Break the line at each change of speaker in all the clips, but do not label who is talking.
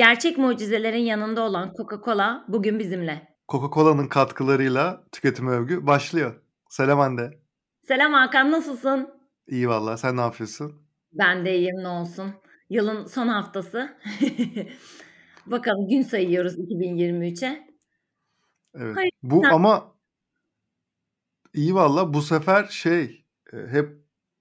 Gerçek mucizelerin yanında olan Coca-Cola bugün bizimle.
Coca-Cola'nın katkılarıyla tüketim övgü başlıyor. Selam Hande.
Selam Hakan, nasılsın?
İyi valla. Sen ne yapıyorsun?
Ben de iyiyim, ne olsun. Yılın son haftası. Bakalım gün sayıyoruz 2023'e.
Evet.
Hayır,
Bu
sen-
ama iyi valla. Bu sefer şey e, hep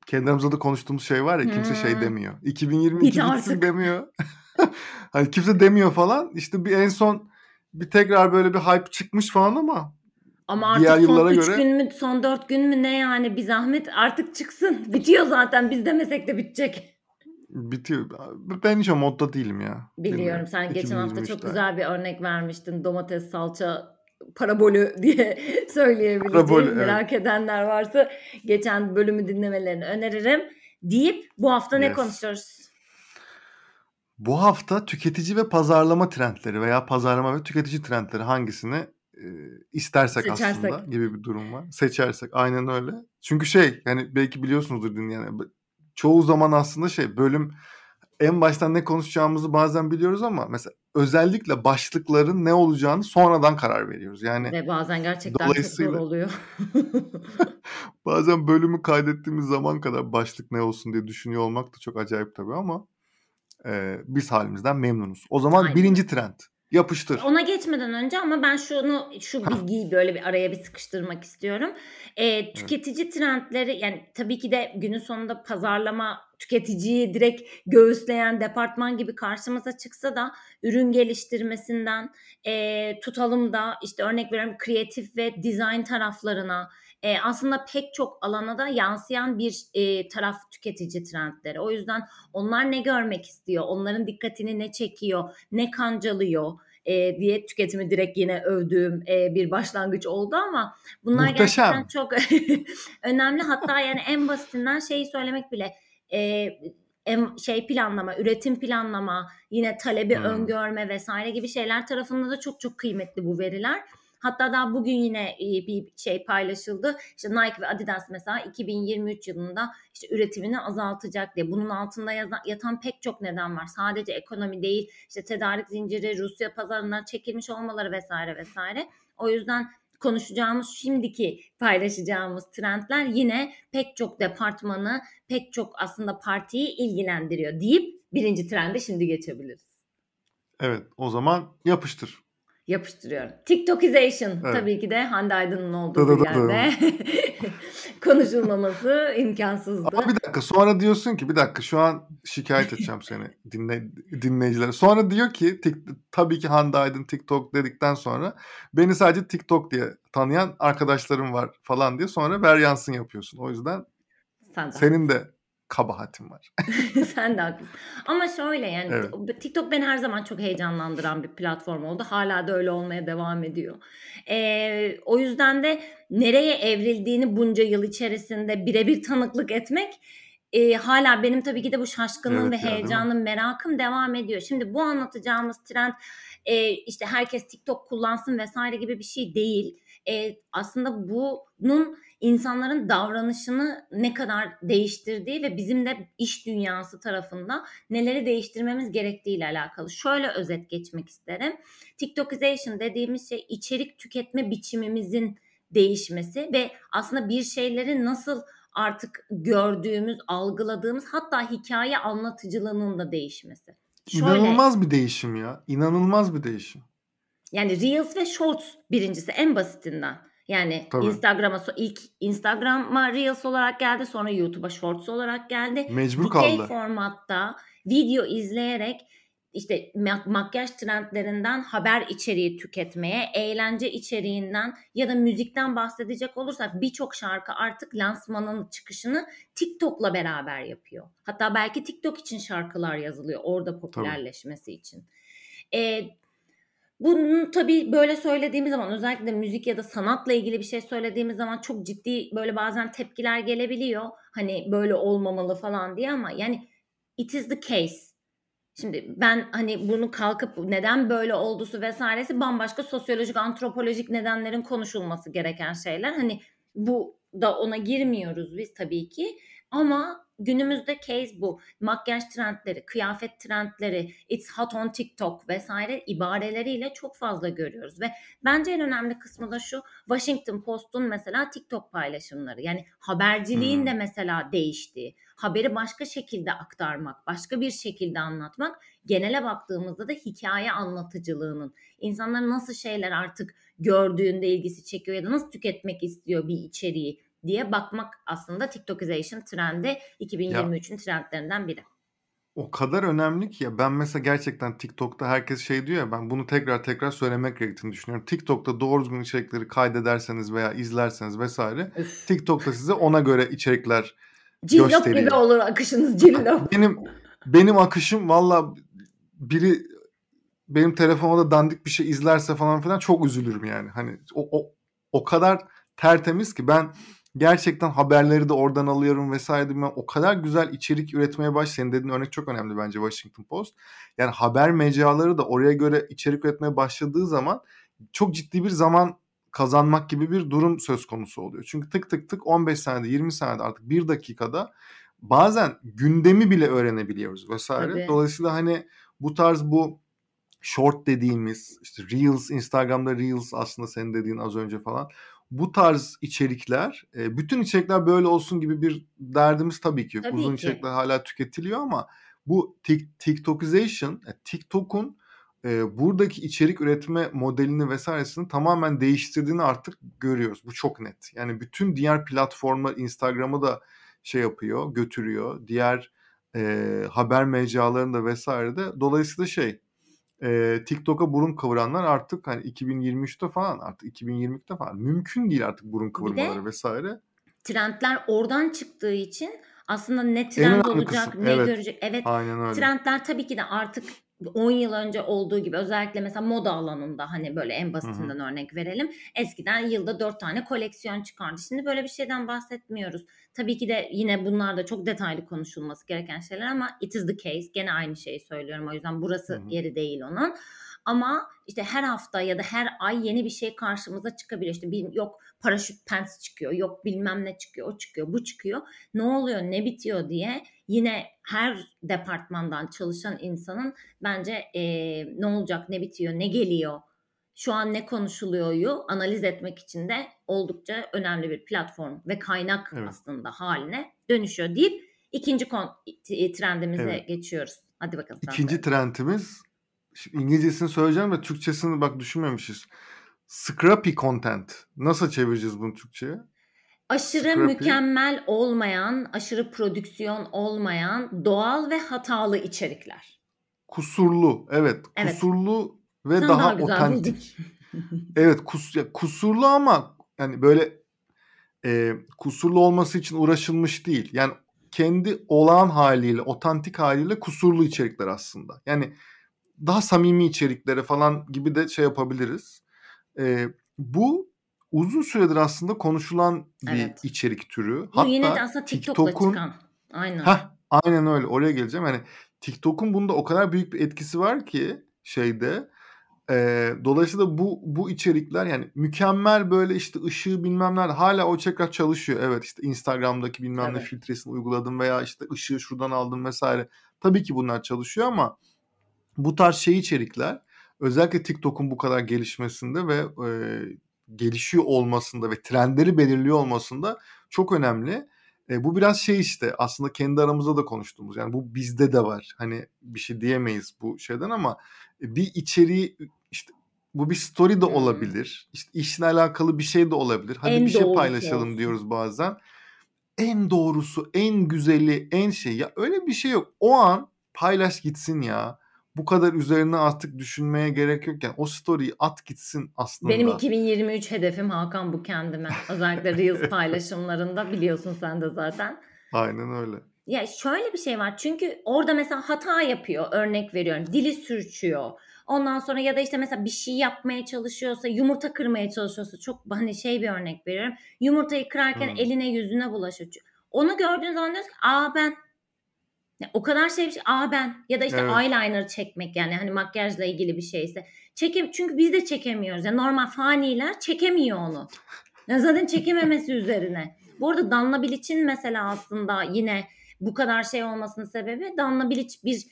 kendi aramızda da konuştuğumuz şey var ya kimse şey
Hmm.
demiyor. 2022
Bitti
bitsin
artık.
demiyor. hani kimse demiyor falan. İşte bir en son bir tekrar böyle bir hype çıkmış falan ama
Ama
Diğer
artık son
yıllara
3
göre-
gün mü, son 4 gün mü ne yani bir zahmet artık çıksın. Bitiyor zaten biz demesek de bitecek.
bitiyor. Ben hiç o modda değilim ya.
Biliyorum
Bilmiyorum.
sen geçen hafta çok
2023'te.
güzel bir örnek vermiştin. Domates salça parabolü diye söyleyebileceğim.
Parabolü, evet.
Merak edenler varsa geçen bölümü dinlemelerini öneririm. Deyip bu hafta ne
Yes.
konuşuyoruz?
Bu hafta tüketici ve pazarlama trendleri veya pazarlama ve tüketici trendleri hangisini e, istersek
Seçersek.
aslında gibi bir durum var. Seçersek aynen öyle. Çünkü şey yani belki biliyorsunuzdur dinleyen çoğu zaman aslında şey bölüm en baştan ne konuşacağımızı bazen biliyoruz ama mesela özellikle başlıkların ne olacağını sonradan karar veriyoruz. Yani
Ve bazen gerçekten çok zor
Dolayısıyla-
oluyor.
bazen bölümü kaydettiğimiz zaman kadar başlık ne olsun diye düşünüyor olmak da çok acayip tabii ama e, biz halimizden memnunuz. O zaman
Aynen.
birinci trend yapıştır.
Ona geçmeden önce ama ben şunu şu bilgiyi böyle bir araya bir sıkıştırmak istiyorum. Ee, tüketici trendleri yani tabii ki de günün sonunda pazarlama tüketiciyi direkt göğüsleyen departman gibi karşımıza çıksa da ürün geliştirmesinden e, tutalım da işte örnek veriyorum kreatif ve dizayn taraflarına e, aslında pek çok alana da yansıyan bir e, taraf tüketici trendleri. O yüzden onlar ne görmek istiyor, onların dikkatini ne çekiyor, ne kancalıyor e, diye tüketimi direkt yine övdüğüm e, bir başlangıç oldu ama bunlar
Muhteşem.
gerçekten çok önemli. Hatta yani en basitinden şeyi söylemek bile e, şey planlama, üretim planlama, yine talebi
Hmm.
öngörme vesaire gibi şeyler tarafında da çok çok kıymetli bu veriler. Hatta daha bugün yine e, bir şey paylaşıldı. İşte Nike ve Adidas mesela 2023 yılında işte üretimini azaltacak diye. Bunun altında yatan pek çok neden var. Sadece ekonomi değil, işte tedarik zinciri, Rusya pazarından çekilmiş olmaları vesaire vesaire. O yüzden konuşacağımız şimdiki paylaşacağımız trendler yine pek çok departmanı, pek çok aslında partiyi ilgilendiriyor deyip birinci trende şimdi geçebiliriz.
Evet o zaman yapıştır.
Yapıştırıyorum. TikTokization
Evet.
tabii ki de Hande Aydın'ın olduğu bir
Dıdıdıdı.
yerde konuşulmaması imkansızdı.
Ama bir dakika sonra diyorsun ki bir dakika şu an şikayet edeceğim seni dinle, dinleyicilere. Sonra diyor ki tik, tabii ki Hande Aydın TikTok dedikten sonra beni sadece TikTok diye tanıyan arkadaşlarım var falan diye sonra ver yansın yapıyorsun. O yüzden
Sen de,
senin de kabahatin var.
sen de haklısın. Ama şöyle yani
Evet.
TikTok beni her zaman çok heyecanlandıran bir platform oldu. Hala da öyle olmaya devam ediyor. Ee, o yüzden de nereye evrildiğini bunca yıl içerisinde birebir tanıklık etmek e, hala benim tabii ki de bu şaşkınlığım
Evet
ve heyecanım, merakım devam ediyor. Şimdi bu anlatacağımız trend e, işte herkes TikTok kullansın vesaire gibi bir şey değil. E, aslında bunun insanların davranışını ne kadar değiştirdiği ve bizim de iş dünyası tarafında neleri değiştirmemiz gerektiğiyle alakalı. Şöyle özet geçmek isterim. TikTokization dediğimiz şey içerik tüketme biçimimizin değişmesi ve aslında bir şeyleri nasıl artık gördüğümüz, algıladığımız hatta hikaye anlatıcılığının da değişmesi. Şöyle,
İnanılmaz bir değişim ya. İnanılmaz bir değişim.
yani Reels ve Shorts birincisi en basitinden. Yani
Tabii.
Instagram'a ilk Instagram'a Reels olarak geldi, sonra YouTube'a Shorts olarak geldi.
Mecbur
Dikey
kaldı.
formatta video izleyerek işte mak- makyaj trendlerinden haber içeriği tüketmeye, eğlence içeriğinden ya da müzikten bahsedecek olursak birçok şarkı artık lansmanın çıkışını TikTok'la beraber yapıyor. Hatta belki TikTok için şarkılar yazılıyor orada popülerleşmesi için. Ee, bunu tabii böyle söylediğimiz zaman özellikle müzik ya da sanatla ilgili bir şey söylediğimiz zaman çok ciddi böyle bazen tepkiler gelebiliyor. Hani böyle olmamalı falan diye ama yani it is the case. Şimdi ben hani bunu kalkıp neden böyle oldusu vesairesi bambaşka sosyolojik, antropolojik nedenlerin konuşulması gereken şeyler. Hani bu da ona girmiyoruz biz tabii ki. Ama günümüzde case bu. Makyaj trendleri, kıyafet trendleri, it's hot on TikTok vesaire ibareleriyle çok fazla görüyoruz ve bence en önemli kısmı da şu Washington Post'un mesela TikTok paylaşımları. Yani haberciliğin de mesela değiştiği, haberi başka şekilde aktarmak, başka bir şekilde anlatmak genele baktığımızda da hikaye anlatıcılığının insanlar nasıl şeyler artık gördüğünde ilgisi çekiyor ya da nasıl tüketmek istiyor bir içeriği diye bakmak aslında TikTokization trendi 2023'ün trendlerinden biri.
O kadar önemli ki ya ben mesela gerçekten TikTok'ta herkes şey diyor ya ben bunu tekrar tekrar söylemek gerektiğini düşünüyorum. TikTok'ta doğru düzgün içerikleri kaydederseniz veya izlerseniz vesaire Üf. TikTok'ta size ona göre içerikler
Cillop gösteriyor. gibi olur akışınız cillop.
Benim benim akışım valla biri benim telefonda dandik bir şey izlerse falan filan çok üzülürüm yani. Hani o, o, o kadar tertemiz ki ben gerçekten haberleri de oradan alıyorum vesaire. Ben o kadar güzel içerik üretmeye baş. Senin dediğin örnek çok önemli bence Washington Post. Yani haber mecraları da oraya göre içerik üretmeye başladığı zaman çok ciddi bir zaman kazanmak gibi bir durum söz konusu oluyor. Çünkü tık tık tık 15 saniyede 20 saniyede artık bir dakikada bazen gündemi bile öğrenebiliyoruz vesaire. Tabii. Dolayısıyla hani bu tarz bu short dediğimiz işte Reels, Instagram'da Reels aslında senin dediğin az önce falan. Bu tarz içerikler, bütün içerikler böyle olsun gibi bir derdimiz tabii ki. Tabii Uzun ki. içerikler hala tüketiliyor ama bu TikTokization, TikTok'un e, buradaki içerik üretme modelini vesairesini tamamen değiştirdiğini artık görüyoruz. Bu çok net. Yani bütün diğer platformlar Instagram'ı da şey yapıyor, götürüyor. Diğer e, haber mecralarında vesaire de. Dolayısıyla şey e, TikTok'a burun kıvıranlar artık hani 2023'te falan artık 2020'de falan mümkün değil artık burun kıvırmaları vesaire.
Trendler oradan çıktığı için aslında ne trend olacak, kısım. ne evet. görecek. Evet. Aynen öyle. Trendler tabii ki de artık 10 yıl önce olduğu gibi özellikle mesela moda alanında hani böyle en basitinden Hı-hı. örnek verelim. Eskiden yılda 4 tane koleksiyon çıkardı. Şimdi böyle bir şeyden bahsetmiyoruz. Tabii ki de yine bunlar da çok detaylı konuşulması gereken şeyler ama it is the case. Gene aynı şeyi söylüyorum. O yüzden burası Hı-hı. yeri değil onun. Ama işte her hafta ya da her ay yeni bir şey karşımıza çıkabiliyor. İşte bir, yok paraşüt pants çıkıyor, yok bilmem ne çıkıyor, o çıkıyor, bu çıkıyor. Ne oluyor, ne bitiyor diye yine her departmandan çalışan insanın bence e, ne olacak, ne bitiyor, ne geliyor, şu an ne konuşuluyoryu analiz etmek için de oldukça önemli bir platform ve kaynak evet. aslında haline dönüşüyor deyip ikinci kon- trendimize evet. geçiyoruz. Hadi bakalım.
İkinci trendimiz İngilizcesini söyleyeceğim de Türkçesini bak düşünmemişiz. Scrappy content. Nasıl çevireceğiz bunu Türkçe'ye?
Aşırı Scrappy. mükemmel olmayan, aşırı prodüksiyon olmayan, doğal ve hatalı içerikler.
Kusurlu, evet. evet. Kusurlu ve Sen daha, daha otantik. evet, kus, ya, kusurlu ama yani böyle e, kusurlu olması için uğraşılmış değil. Yani kendi olağan haliyle, otantik haliyle kusurlu içerikler aslında. Yani daha samimi içeriklere falan gibi de şey yapabiliriz. E, bu uzun süredir aslında konuşulan bir evet. içerik türü.
Bu Hatta yine de aslında TikTok'la TikTok'un, çıkan. Aynen.
Heh, aynen öyle. Oraya geleceğim. Yani TikTok'un bunda o kadar büyük bir etkisi var ki şeyde. E, dolayısıyla bu bu içerikler yani mükemmel böyle işte ışığı bilmem nerede hala o çekar çalışıyor. Evet işte Instagram'daki bilmem evet. ne filtresini uyguladım veya işte ışığı şuradan aldım vesaire. Tabii ki bunlar çalışıyor ama bu tarz şey içerikler özellikle TikTok'un bu kadar gelişmesinde ve e, gelişiyor olmasında ve trendleri belirliyor olmasında çok önemli. E, bu biraz şey işte aslında kendi aramızda da konuştuğumuz yani bu bizde de var. Hani bir şey diyemeyiz bu şeyden ama bir içeriği işte bu bir story de olabilir. İşte işle alakalı bir şey de olabilir. Hadi en bir şey paylaşalım olsun. diyoruz bazen. En doğrusu, en güzeli, en şey ya öyle bir şey yok. O an paylaş gitsin ya bu kadar üzerine artık düşünmeye gerek yok. Yani o story'i at gitsin aslında.
Benim 2023 hedefim Hakan bu kendime. Özellikle Reels paylaşımlarında biliyorsun sen de zaten.
Aynen öyle.
Ya şöyle bir şey var. Çünkü orada mesela hata yapıyor. Örnek veriyorum. Dili sürçüyor. Ondan sonra ya da işte mesela bir şey yapmaya çalışıyorsa, yumurta kırmaya çalışıyorsa çok hani şey bir örnek veriyorum. Yumurtayı kırarken hmm. eline yüzüne bulaşıyor. Onu gördüğün zaman diyorsun ki aa ben o kadar şey bir şey. Aa ben ya da işte evet. eyeliner çekmek yani hani makyajla ilgili bir şeyse. Çekem çünkü biz de çekemiyoruz. Yani normal faniler çekemiyor onu. Ya zaten çekememesi üzerine. Bu arada Danla Bilic'in mesela aslında yine bu kadar şey olmasının sebebi Danla Bilic bir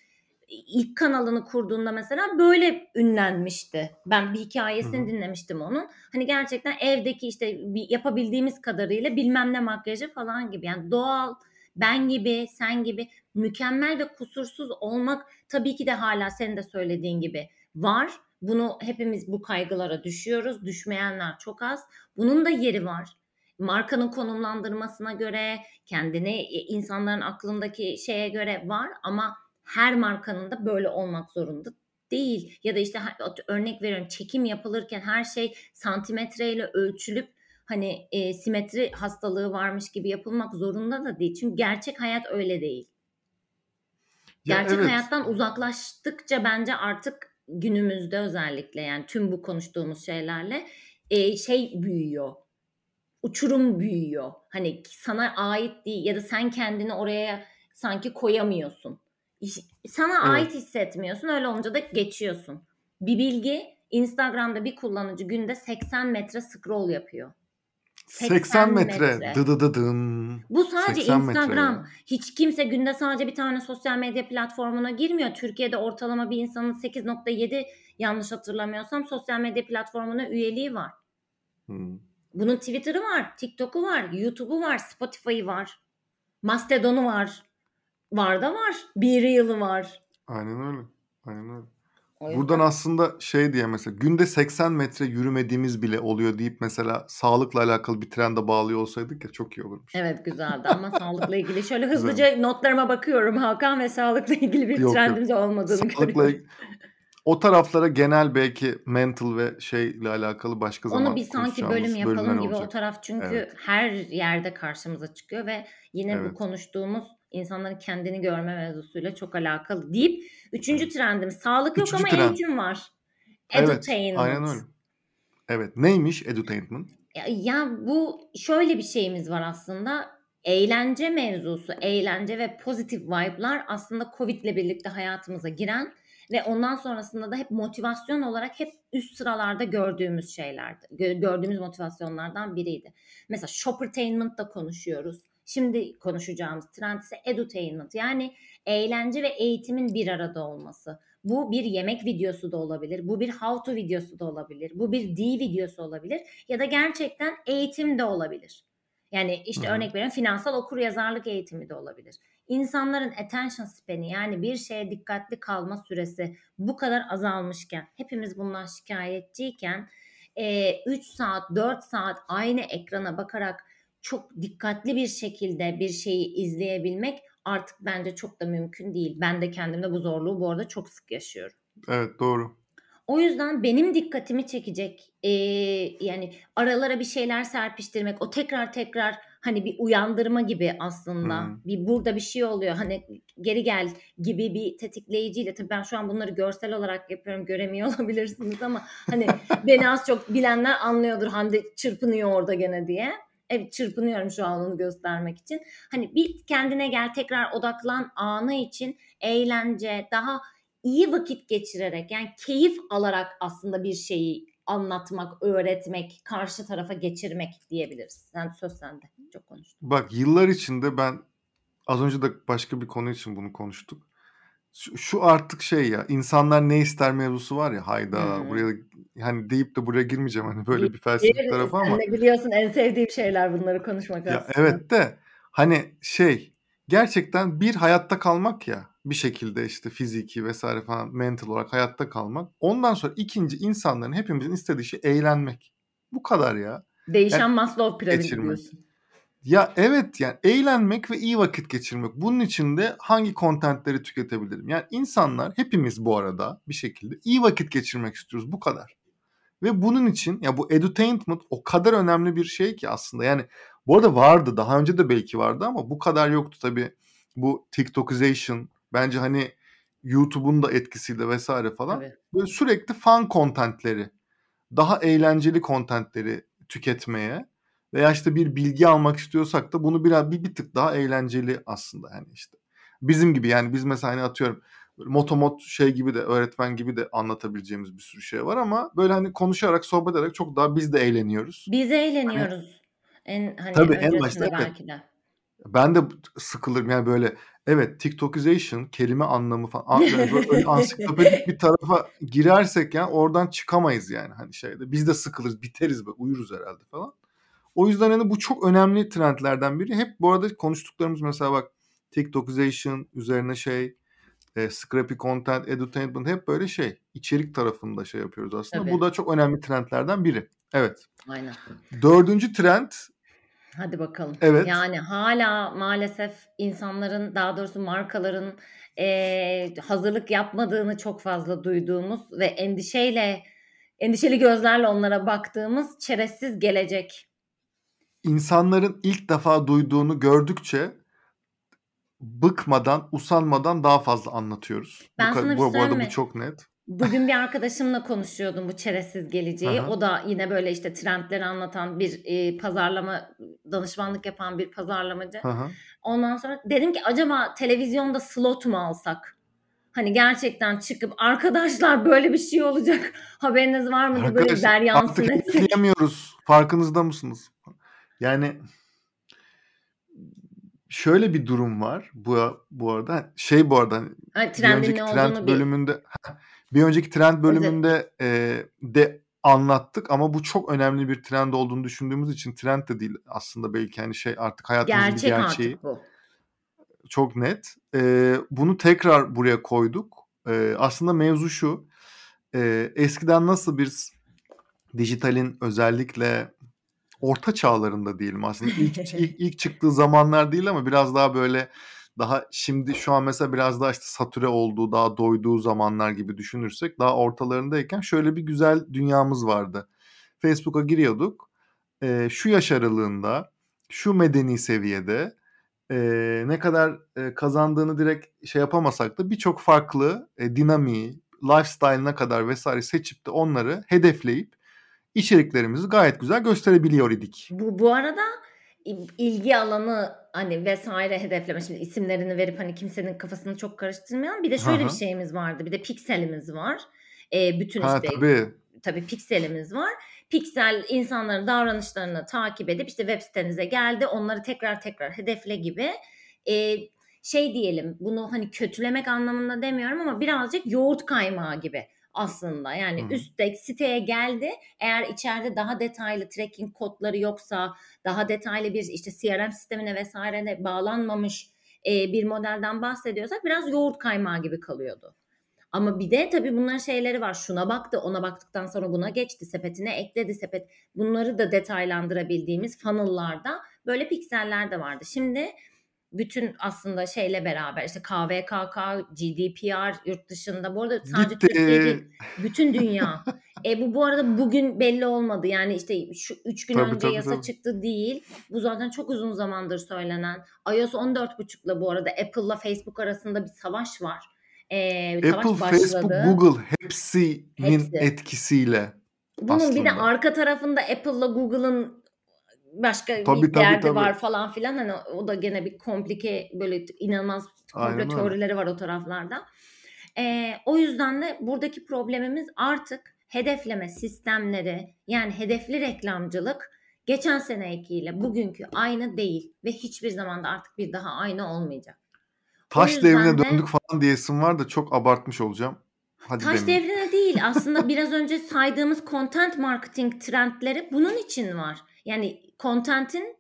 ilk kanalını kurduğunda mesela böyle ünlenmişti. Ben bir hikayesini Hı-hı. dinlemiştim onun. Hani gerçekten evdeki işte yapabildiğimiz kadarıyla bilmem ne makyajı falan gibi. Yani doğal ben gibi, sen gibi mükemmel ve kusursuz olmak tabii ki de hala senin de söylediğin gibi var. Bunu hepimiz bu kaygılara düşüyoruz. Düşmeyenler çok az. Bunun da yeri var. Markanın konumlandırmasına göre, kendini insanların aklındaki şeye göre var ama her markanın da böyle olmak zorunda değil. Ya da işte örnek veriyorum çekim yapılırken her şey santimetreyle ölçülüp hani e, simetri hastalığı varmış gibi yapılmak zorunda da değil. Çünkü gerçek hayat öyle değil. Gerçek ya evet. hayattan uzaklaştıkça bence artık günümüzde özellikle yani tüm bu konuştuğumuz şeylerle e, şey büyüyor. Uçurum büyüyor. Hani sana ait değil ya da sen kendini oraya sanki koyamıyorsun. Sana evet. ait hissetmiyorsun. Öyle olunca da geçiyorsun. Bir bilgi Instagram'da bir kullanıcı günde 80 metre scroll yapıyor.
80, 80 metre. metre. Dı dı dı dım.
Bu sadece Instagram. Metre. Hiç kimse günde sadece bir tane sosyal medya platformuna girmiyor. Türkiye'de ortalama bir insanın 8.7 yanlış hatırlamıyorsam sosyal medya platformuna üyeliği var. Hmm. Bunun Twitter'ı var, TikTok'u var, YouTube'u var, Spotify'ı var. Mastodon'u var. Var da var. Bir yılı var.
Aynen öyle. Aynen öyle. Buradan aslında şey diye mesela günde 80 metre yürümediğimiz bile oluyor deyip mesela sağlıkla alakalı bir trende bağlıyor olsaydık ya çok iyi olurmuş.
Evet güzeldi ama sağlıkla ilgili şöyle hızlıca notlarıma bakıyorum Hakan ve sağlıkla ilgili bir yok, trendimiz yok. olmadığını sağlıkla görüyorum.
O taraflara genel belki mental ve şeyle alakalı başka zaman
Onu bir sanki bölüm yapalım gibi olacak. o taraf çünkü evet. her yerde karşımıza çıkıyor ve yine evet. bu konuştuğumuz insanların kendini görme mevzusuyla çok alakalı deyip üçüncü evet. trendim sağlık yok ama trend. eğitim var.
Edutainment. Evet, aynen öyle. Evet neymiş edutainment?
Ya, ya bu şöyle bir şeyimiz var aslında eğlence mevzusu, eğlence ve pozitif vibe'lar aslında Covid ile birlikte hayatımıza giren ve ondan sonrasında da hep motivasyon olarak hep üst sıralarda gördüğümüz şeylerdi. Gördüğümüz motivasyonlardan biriydi. Mesela shoppertainment da konuşuyoruz. Şimdi konuşacağımız trend ise edutainment yani eğlence ve eğitimin bir arada olması. Bu bir yemek videosu da olabilir, bu bir how to videosu da olabilir, bu bir D videosu olabilir ya da gerçekten eğitim de olabilir. Yani işte Hı. örnek veriyorum finansal okur yazarlık eğitimi de olabilir. İnsanların attention span'i yani bir şeye dikkatli kalma süresi bu kadar azalmışken hepimiz bundan şikayetçiyken 3 saat 4 saat aynı ekrana bakarak çok dikkatli bir şekilde bir şeyi izleyebilmek artık bence çok da mümkün değil. Ben de kendimde bu zorluğu bu arada çok sık yaşıyorum.
Evet doğru.
O yüzden benim dikkatimi çekecek e, yani aralara bir şeyler serpiştirmek, o tekrar tekrar hani bir uyandırma gibi aslında. Hmm. Bir burada bir şey oluyor. Hani geri gel gibi bir tetikleyiciyle tabii ben şu an bunları görsel olarak yapıyorum. Göremiyor olabilirsiniz ama hani beni az çok bilenler anlıyordur. Hande çırpınıyor orada gene diye. Evet çırpınıyorum şu an onu göstermek için. Hani bir kendine gel tekrar odaklan anı için eğlence daha iyi vakit geçirerek yani keyif alarak aslında bir şeyi anlatmak, öğretmek, karşı tarafa geçirmek diyebiliriz. Yani söz sende. Çok konuştum.
Bak yıllar içinde ben az önce de başka bir konu için bunu konuştuk. Şu, şu artık şey ya insanlar ne ister mevzusu var ya hayda hmm. buraya hani deyip de buraya girmeyeceğim hani böyle bir felsefi tarafı ama.
De biliyorsun en sevdiğim şeyler bunları konuşmak
ya aslında. Evet de hani şey gerçekten bir hayatta kalmak ya bir şekilde işte fiziki vesaire falan mental olarak hayatta kalmak. Ondan sonra ikinci insanların hepimizin istediği şey eğlenmek. Bu kadar ya.
Değişen yani, Maslow piramidi diyorsun.
Ya evet yani eğlenmek ve iyi vakit geçirmek. Bunun için de hangi kontentleri tüketebilirim? Yani insanlar hepimiz bu arada bir şekilde iyi vakit geçirmek istiyoruz. Bu kadar. Ve bunun için ya bu edutainment o kadar önemli bir şey ki aslında. Yani bu arada vardı daha önce de belki vardı ama bu kadar yoktu tabii. Bu TikTokization bence hani YouTube'un da etkisiyle vesaire falan. Evet. Böyle sürekli fan kontentleri, daha eğlenceli kontentleri tüketmeye veya işte bir bilgi almak istiyorsak da bunu biraz bir, bir tık daha eğlenceli aslında yani işte. Bizim gibi yani biz mesela hani atıyorum motomot şey gibi de öğretmen gibi de anlatabileceğimiz bir sürü şey var ama böyle hani konuşarak sohbet ederek çok daha biz de eğleniyoruz.
Biz eğleniyoruz. Hani, en hani Tabii en başta belki de.
Ben de sıkılırım yani böyle evet TikTokization kelime anlamı falan yani böyle ansiklopedik bir tarafa girersek yani oradan çıkamayız yani hani şeyde. Biz de sıkılırız, biteriz be, uyuruz herhalde falan. O yüzden hani bu çok önemli trendlerden biri. Hep bu arada konuştuklarımız mesela bak TikTokization üzerine şey e, scrappy content, edutainment hep böyle şey içerik tarafında şey yapıyoruz aslında.
Tabii.
Bu da çok önemli trendlerden biri. Evet.
Aynen.
Dördüncü trend
Hadi bakalım.
Evet.
Yani hala maalesef insanların daha doğrusu markaların eee, hazırlık yapmadığını çok fazla duyduğumuz ve endişeyle endişeli gözlerle onlara baktığımız çerezsiz gelecek.
İnsanların ilk defa duyduğunu gördükçe bıkmadan, usanmadan daha fazla anlatıyoruz.
Ben
bu,
sana bir
bu, bu arada bu çok net.
Bugün bir arkadaşımla konuşuyordum bu çerezsiz geleceği.
Aha.
O da yine böyle işte trendleri anlatan bir e, pazarlama danışmanlık yapan bir pazarlamacı. Ondan sonra dedim ki acaba televizyonda slot mu alsak? Hani gerçekten çıkıp arkadaşlar böyle bir şey olacak haberiniz var mı böyle der yansın
artık. Farkınızda mısınız? Yani şöyle bir durum var bu bu arada. Şey bu arada hani
Hani
bir önceki trend
olduğunu bir
bölümünde bir önceki trend bölümünde e, de anlattık ama bu çok önemli bir trend olduğunu düşündüğümüz için trend de değil aslında belki hani şey artık hayatımızın bir
Gerçek
gerçeği
artık bu.
çok net. E, bunu tekrar buraya koyduk. E, aslında mevzu şu. E, eskiden nasıl bir dijitalin özellikle orta çağlarında diyelim aslında ilk ilk, ilk çıktığı zamanlar değil ama biraz daha böyle daha şimdi şu an mesela biraz daha işte satüre olduğu daha doyduğu zamanlar gibi düşünürsek daha ortalarındayken şöyle bir güzel dünyamız vardı. Facebook'a giriyorduk. Ee, şu yaş aralığında şu medeni seviyede e, ne kadar e, kazandığını direkt şey yapamasak da birçok farklı e, dinamiği, lifestyle'ına kadar vesaire seçip de onları hedefleyip içeriklerimizi gayet güzel gösterebiliyor idik.
Bu, bu arada il- ilgi alanı hani vesaire hedefleme şimdi isimlerini verip hani kimsenin kafasını çok karıştırmayan bir de şöyle bir
hı.
şeyimiz vardı bir de pikselimiz var Ee, bütün
Ha
işte
tabii.
tabii pikselimiz var piksel insanların davranışlarını takip edip işte web sitenize geldi onları tekrar tekrar hedefle gibi Ee, şey diyelim bunu hani kötülemek anlamında demiyorum ama birazcık yoğurt kaymağı gibi aslında yani
hı.
üstte siteye geldi eğer içeride daha detaylı tracking kodları yoksa daha detaylı bir işte CRM sistemine vesairene bağlanmamış e, bir modelden bahsediyorsak biraz yoğurt kaymağı gibi kalıyordu. Ama bir de tabii bunların şeyleri var. Şuna baktı, ona baktıktan sonra buna geçti, sepetine ekledi sepet. Bunları da detaylandırabildiğimiz funnel'larda böyle pikseller de vardı. Şimdi bütün aslında şeyle beraber işte KVKK, GDPR yurt dışında bu arada sadece Türkiye değil
Gitti.
bütün dünya. E bu bu arada bugün belli olmadı. Yani işte şu 3 gün
Tabii
önce
tabii
yasa
tabii.
çıktı değil. Bu zaten çok uzun zamandır söylenen. iOS 14.5'la bu arada Apple'la Facebook arasında bir savaş var. E, savaş
Apple, Facebook,
başladı.
Google hepsinin
Hepsi.
etkisiyle
Bunun bir de
aslında.
arka tarafında Apple'la Google'ın başka
Tabii
bir
tabii
derdi
tabii.
var falan filan. Hani o da gene bir komplike böyle inanılmaz komplo teorileri var o taraflarda. Ee, o yüzden de buradaki problemimiz artık hedefleme sistemleri yani hedefli reklamcılık geçen senekiyle bugünkü aynı değil ve hiçbir zaman da artık bir daha aynı olmayacak.
Taş devrine
de
döndük falan diyesim var da çok abartmış olacağım. Hadi
Taş
demeyeyim.
devrine değil aslında biraz önce saydığımız content marketing trendleri bunun için var. Yani content'in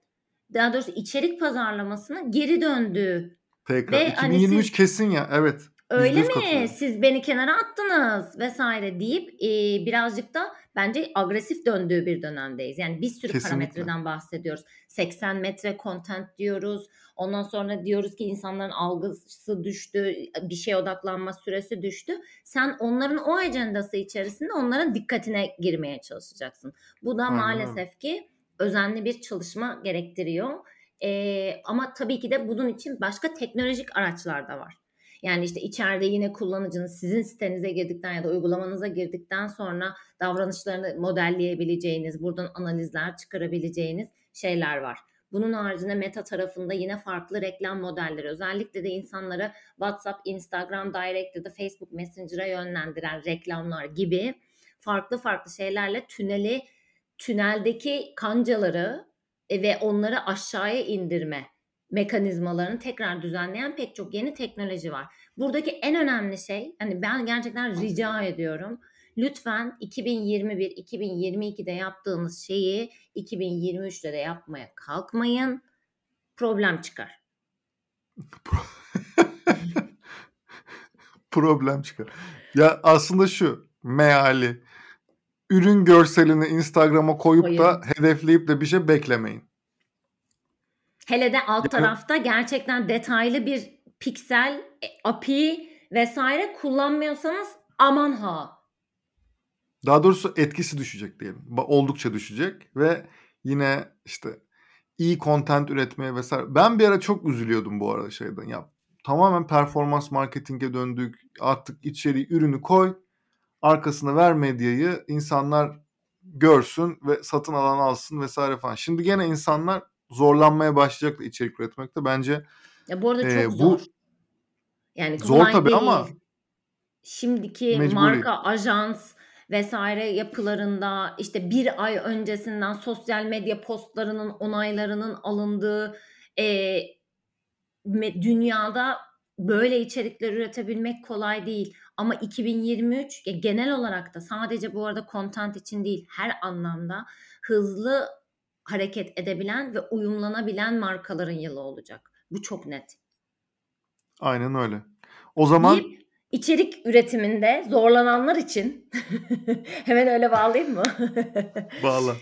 daha doğrusu içerik pazarlamasının geri döndüğü
Tekrar.
ve hani
2023
siz
kesin ya. Evet.
öyle
%100
mi siz beni kenara attınız vesaire deyip e, birazcık da bence agresif döndüğü bir dönemdeyiz. Yani bir sürü
Kesinlikle.
parametreden bahsediyoruz. 80 metre content diyoruz. Ondan sonra diyoruz ki insanların algısı düştü, bir şeye odaklanma süresi düştü. Sen onların o ajandası içerisinde onların dikkatine girmeye çalışacaksın. Bu da
Aynen
maalesef ki özenli bir çalışma gerektiriyor. Ee, ama tabii ki de bunun için başka teknolojik araçlar da var. Yani işte içeride yine kullanıcının sizin sitenize girdikten ya da uygulamanıza girdikten sonra davranışlarını modelleyebileceğiniz, buradan analizler çıkarabileceğiniz şeyler var. Bunun haricinde meta tarafında yine farklı reklam modelleri özellikle de insanları WhatsApp, Instagram Direct ya da Facebook Messenger'a yönlendiren reklamlar gibi farklı farklı şeylerle tüneli tüneldeki kancaları e, ve onları aşağıya indirme mekanizmalarını tekrar düzenleyen pek çok yeni teknoloji var. Buradaki en önemli şey hani ben gerçekten rica ediyorum. Lütfen 2021-2022'de yaptığınız şeyi 2023'te de yapmaya kalkmayın. Problem çıkar.
Problem çıkar. Ya aslında şu meali ürün görselini Instagram'a koyup
Koyun.
da hedefleyip de bir şey beklemeyin.
Hele de alt tarafta gerçekten detaylı bir piksel, e, API vesaire kullanmıyorsanız aman ha.
Daha doğrusu etkisi düşecek diyelim. Oldukça düşecek ve yine işte iyi content üretmeye vesaire. Ben bir ara çok üzülüyordum bu arada şeyden. Ya tamamen performans marketinge döndük. Artık içeriği, ürünü koy. Arkasına ver medyayı. insanlar görsün ve satın alan alsın vesaire falan. Şimdi gene insanlar zorlanmaya başlayacaklar içerik üretmekte. Bence
Ya bu arada çok
Ee, bu-
zor. Yani
Zor tabii
değil.
ama
Şimdiki
mecburi.
marka, ajans vesaire yapılarında işte bir ay öncesinden sosyal medya postlarının onaylarının alındığı e, dünyada böyle içerikler üretebilmek kolay değil. Ama 2023 ya genel olarak da sadece bu arada content için değil her anlamda hızlı hareket edebilen ve uyumlanabilen markaların yılı olacak. Bu çok net.
aynen öyle. O zaman
Bir içerik üretiminde zorlananlar için hemen öyle bağlayayım mı?
bağla.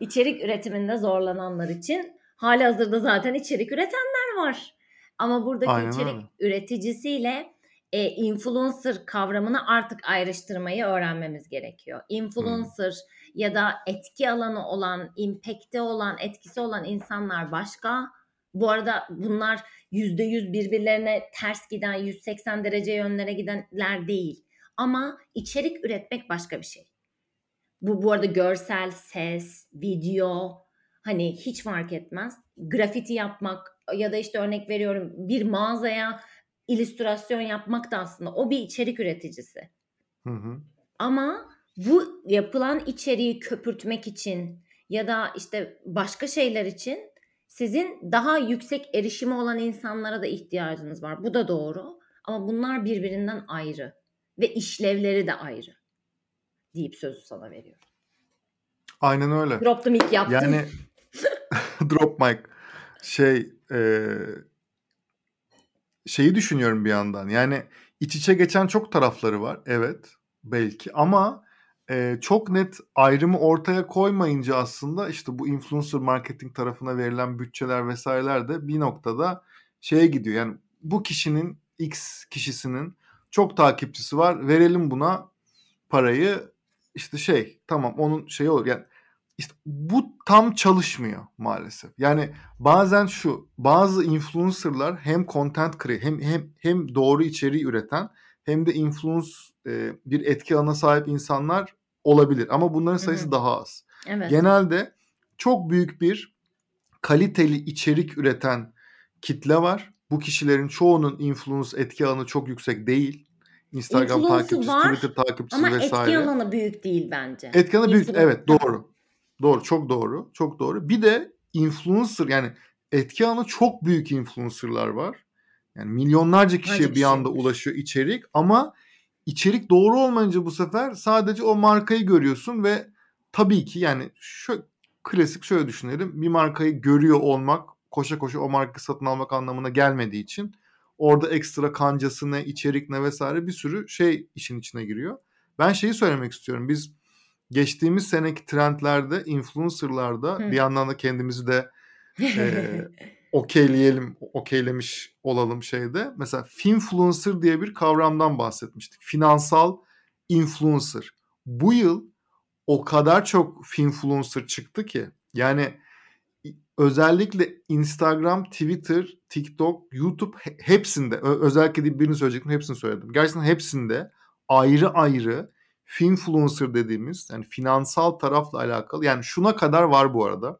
İçerik üretiminde zorlananlar için hali hazırda zaten içerik üretenler var. Ama buradaki
Aynen
içerik
öyle.
üreticisiyle e, influencer kavramını artık ayrıştırmayı öğrenmemiz gerekiyor. Influencer ya da etki alanı olan, impact'te olan, etkisi olan insanlar başka. Bu arada bunlar %100 birbirlerine ters giden, 180 derece yönlere gidenler değil. Ama içerik üretmek başka bir şey. Bu bu arada görsel, ses, video hani hiç fark etmez. Grafiti yapmak ya da işte örnek veriyorum bir mağazaya illüstrasyon yapmak da aslında o bir içerik üreticisi.
Hı hı.
Ama bu yapılan içeriği köpürtmek için ya da işte başka şeyler için sizin daha yüksek erişimi olan insanlara da ihtiyacınız var. Bu da doğru. Ama bunlar birbirinden ayrı ve işlevleri de ayrı deyip sözü sana veriyorum.
Aynen öyle.
Drop the mic yaptım.
Yani drop mic şey e, şeyi düşünüyorum bir yandan. Yani iç içe geçen çok tarafları var. Evet belki ama e, çok net ayrımı ortaya koymayınca aslında işte bu influencer marketing tarafına verilen bütçeler vesaireler de bir noktada şeye gidiyor. Yani bu kişinin X kişisinin çok takipçisi var. Verelim buna parayı işte şey tamam onun şeyi olur. Yani işte bu tam çalışmıyor maalesef. Yani bazen şu bazı influencerlar hem content create hem hem hem doğru içeriği üreten hem de influence e, bir etki alanına sahip insanlar olabilir ama bunların sayısı
hı.
daha az.
Evet.
Genelde çok büyük bir kaliteli içerik üreten kitle var. Bu kişilerin çoğunun influence etki alanı çok yüksek değil. Instagram
Influence'ı
takipçisi,
var
Twitter takipçisi
Ama
vesaire.
etki alanı büyük değil bence.
Etki alanı büyük. Evet doğru. Doğru çok doğru. Çok doğru. Bir de influencer yani etki alanı çok büyük influencerlar var. Yani milyonlarca kişiye bir anda ulaşıyor içerik ama içerik doğru olmayınca bu sefer sadece o markayı görüyorsun ve tabii ki yani şu klasik şöyle düşünelim. Bir markayı görüyor olmak koşa koşa o markayı satın almak anlamına gelmediği için orada ekstra kancası ne, içerik ne vesaire bir sürü şey işin içine giriyor. Ben şeyi söylemek istiyorum. Biz geçtiğimiz seneki trendlerde influencerlarda
Hı.
bir yandan da kendimizi de e, okeyleyelim, okeylemiş olalım şeyde. Mesela finfluencer diye bir kavramdan bahsetmiştik. Finansal influencer. Bu yıl o kadar çok finfluencer çıktı ki yani özellikle Instagram, Twitter, TikTok, YouTube he- hepsinde özellikle değil birini söyleyecektim hepsini söyledim. Gerçekten hepsinde ayrı ayrı finfluencer dediğimiz yani finansal tarafla alakalı yani şuna kadar var bu arada.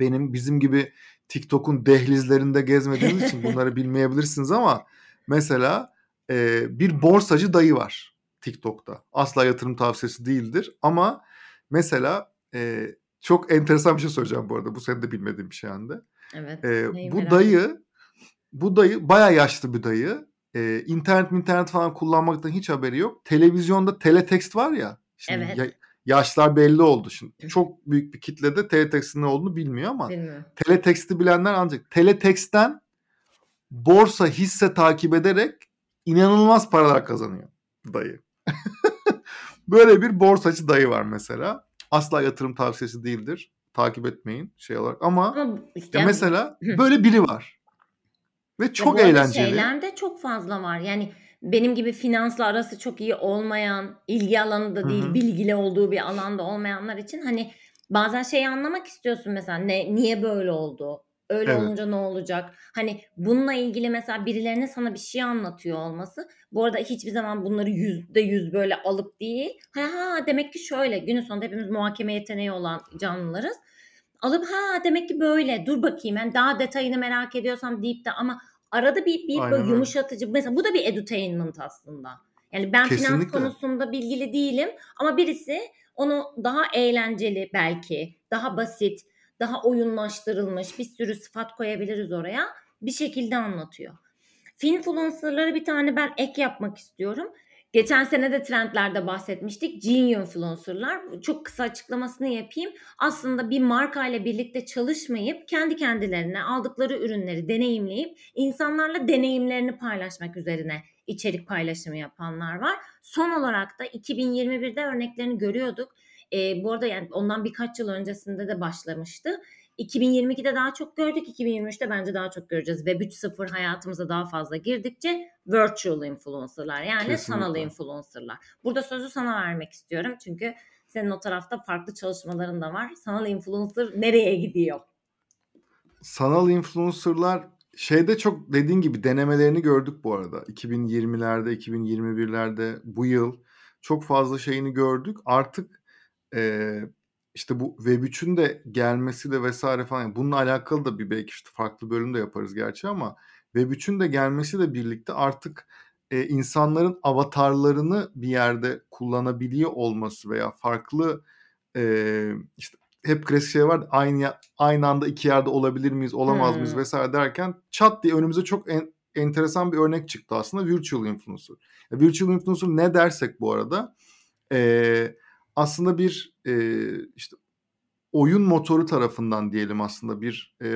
Benim bizim gibi TikTok'un dehlizlerinde gezmediğiniz için bunları bilmeyebilirsiniz ama mesela e, bir borsacı dayı var TikTok'ta. Asla yatırım tavsiyesi değildir ama mesela e, çok enteresan bir şey söyleyeceğim bu arada. Bu senin de bilmediğin bir şey Hande.
Evet. Neyi
bu dayı bu dayı bayağı yaşlı bir dayı. Eee, internet internet falan kullanmaktan hiç haberi yok. Televizyonda teletext var ya. Şimdi
Evet.
ya- yaşlar belli oldu şimdi. Çok büyük bir kitle de teletext'in ne olduğunu bilmiyor ama
Bilmiyorum.
teletext'i bilenler ancak teletext'ten borsa hisse takip ederek inanılmaz paralar kazanıyor dayı. Böyle bir borsacı dayı var mesela. Asla yatırım tavsiyesi değildir. Takip etmeyin şey olarak ama
Ama işte
ya mesela böyle biri var. Ve çok
arada
eğlenceli.
şeyler de çok fazla var. Yani benim gibi finansla arası çok iyi olmayan, ilgi alanı da değil,
hı.
bilgili olduğu bir alanda olmayanlar için hani bazen şeyi anlamak istiyorsun mesela ne niye böyle oldu? Öyle
Evet.
olunca ne olacak? Hani bununla ilgili mesela birilerinin sana bir şey anlatıyor olması. Bu arada hiçbir zaman bunları yüzde yüz böyle alıp değil. Ha, ha demek ki şöyle. Günün sonunda hepimiz muhakeme yeteneği olan canlılarız alıp ha demek ki böyle dur bakayım yani daha detayını merak ediyorsam deyip de ama arada bir, bir
Aynen
böyle
öyle.
yumuşatıcı mesela bu da bir edutainment aslında. Yani ben finans
Kesinlikle.
konusunda bilgili değilim ama birisi onu daha eğlenceli belki, daha basit, daha oyunlaştırılmış bir sürü sıfat koyabiliriz oraya bir şekilde anlatıyor. Finfluencer'lara bir tane ben ek yapmak istiyorum. Geçen sene de trendlerde bahsetmiştik. Gene-influencer'lar. Çok kısa açıklamasını yapayım. Aslında bir marka ile birlikte çalışmayıp kendi kendilerine aldıkları ürünleri deneyimleyip insanlarla deneyimlerini paylaşmak üzerine içerik paylaşımı yapanlar var. Son olarak da 2021'de örneklerini görüyorduk. Ee, bu arada yani ondan birkaç yıl öncesinde de başlamıştı. 2022'de daha çok gördük. 2023'te bence daha çok göreceğiz. Web 3.0 hayatımıza daha fazla girdikçe virtual influencer'lar yani sanal
Kesinlikle.
influencer'lar. Burada sözü sana vermek istiyorum. Çünkü senin o tarafta farklı çalışmaların da var. Sanal influencer nereye gidiyor?
Sanal influencer'lar şeyde çok dediğin gibi denemelerini gördük bu arada. 2020'lerde, 2021'lerde bu yıl çok fazla şeyini gördük. Artık eee, işte bu Web3'ün de gelmesi de vesaire falan bununla alakalı da bir belki işte farklı bölüm de yaparız gerçi ama Web3'ün de gelmesi de birlikte artık e, insanların avatarlarını bir yerde kullanabiliyor olması veya farklı e, işte hep klasik şey var aynı aynı anda iki yerde olabilir miyiz olamaz mıyız
Hmm.
vesaire derken çat diye önümüze çok en- enteresan bir örnek çıktı aslında virtual influencer. Ya, virtual influencer ne dersek bu arada e, aslında bir e, işte oyun motoru tarafından diyelim aslında bir e,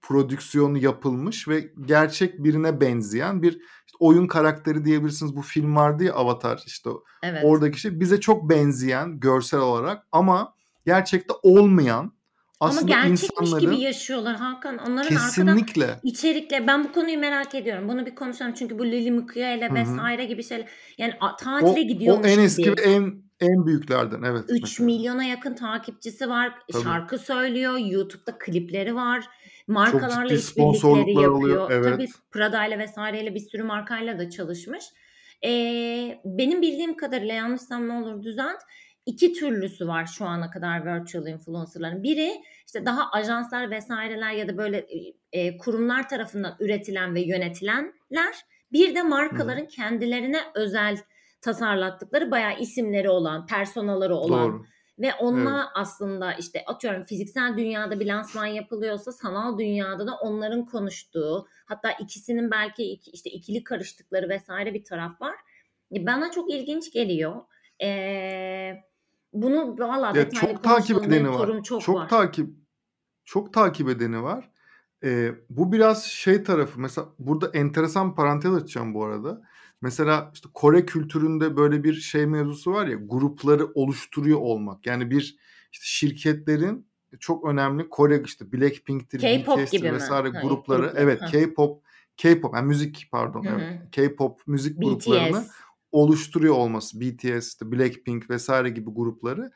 prodüksiyonu yapılmış ve gerçek birine benzeyen bir işte oyun karakteri diyebilirsiniz. Bu film vardı ya Avatar işte o-
Evet.
oradaki şey bize çok benzeyen görsel olarak ama gerçekte olmayan
Ama
aslında
gerçekmiş
insanların
gibi yaşıyorlar Hakan. Onların arkadan
kesinlikle
içerikle ben bu konuyu merak ediyorum. Bunu bir konuşalım çünkü bu Lily Mukya ile vesaire gibi şeyler yani
o,
tatile
o
gidiyormuş
en eski
gibi.
ve en en büyüklerden evet
3
mesela.
milyona yakın takipçisi var.
Tabii.
Şarkı söylüyor. YouTube'da klipleri var. Markalarla işbirlikleri
sponsorluklar oluyor.
yapıyor. Tabii
Evet.
Prada ile vesaireyle bir sürü markayla da çalışmış. Ee, benim bildiğim kadarıyla yanlışsam ne olur düzelt. İki türlüsü var şu ana kadar virtual influencerların. Biri işte daha ajanslar vesaireler ya da böyle e, kurumlar tarafından üretilen ve yönetilenler. Bir de
Hı hı.
markaların kendilerine özel tasarlattıkları bayağı isimleri olan, personaları olan
Doğru.
ve
Evet.
onunla aslında işte atıyorum fiziksel dünyada bir lansman yapılıyorsa sanal dünyada da onların konuştuğu hatta ikisinin belki iki, işte ikili karıştıkları vesaire bir taraf var. E, Bana çok ilginç geliyor. Ee, bunu valla
Ya çok takip edeni var.
çok,
Çok
var.
takip çok takip edeni var. Ee, bu biraz şey tarafı mesela burada enteresan parantez açacağım bu arada. Mesela işte Kore kültüründe böyle bir şey mevzusu var ya grupları oluşturuyor olmak. Yani bir işte şirketlerin çok önemli Kore işte Blackpink'tir, BTS'tir
mi?
vesaire
Ha,
grupları.
grupları.
Evet. K-pop, K-pop yani müzik pardon
Hı
evet. K-pop müzik gruplarını
BTS.
oluşturuyor olması. BTS, işte Blackpink vesaire gibi grupları.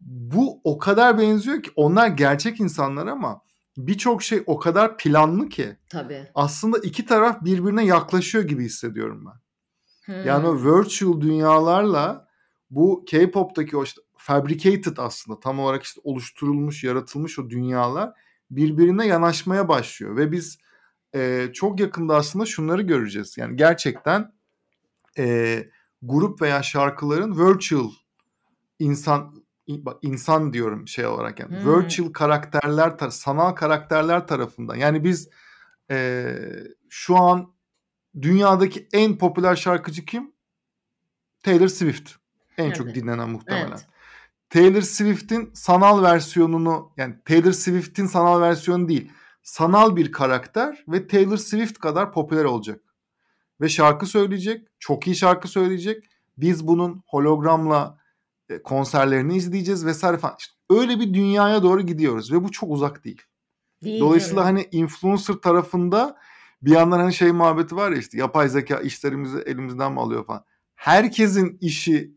Bu o kadar benziyor ki onlar gerçek insanlar ama birçok şey o kadar planlı ki
Tabii.
aslında iki taraf birbirine yaklaşıyor gibi hissediyorum ben. Yani o
Hmm.
virtual dünyalarla bu K-pop'taki o işte fabricated aslında tam olarak işte oluşturulmuş, yaratılmış o dünyalar birbirine yanaşmaya başlıyor ve biz e, çok yakında aslında şunları göreceğiz. Yani gerçekten e, grup veya şarkıların virtual insan insan diyorum şey olarak yani
Hmm.
virtual karakterler sanal karakterler tarafından yani biz e, şu an dünyadaki en popüler şarkıcı kim? Taylor Swift. En çok
Evet.
dinlenen muhtemelen.
Evet.
Taylor Swift'in sanal versiyonunu yani Taylor Swift'in sanal versiyonu değil. Sanal bir karakter ve Taylor Swift kadar popüler olacak. Ve şarkı söyleyecek. Çok iyi şarkı söyleyecek. Biz bunun hologramla e, konserlerini izleyeceğiz vesaire falan. İşte öyle bir dünyaya doğru gidiyoruz ve bu çok uzak değil.
Değil
Dolayısıyla
canım.
hani influencer tarafında bir yandan hani şey muhabbeti var ya işte yapay zeka işlerimizi elimizden mi alıyor falan. Herkesin işi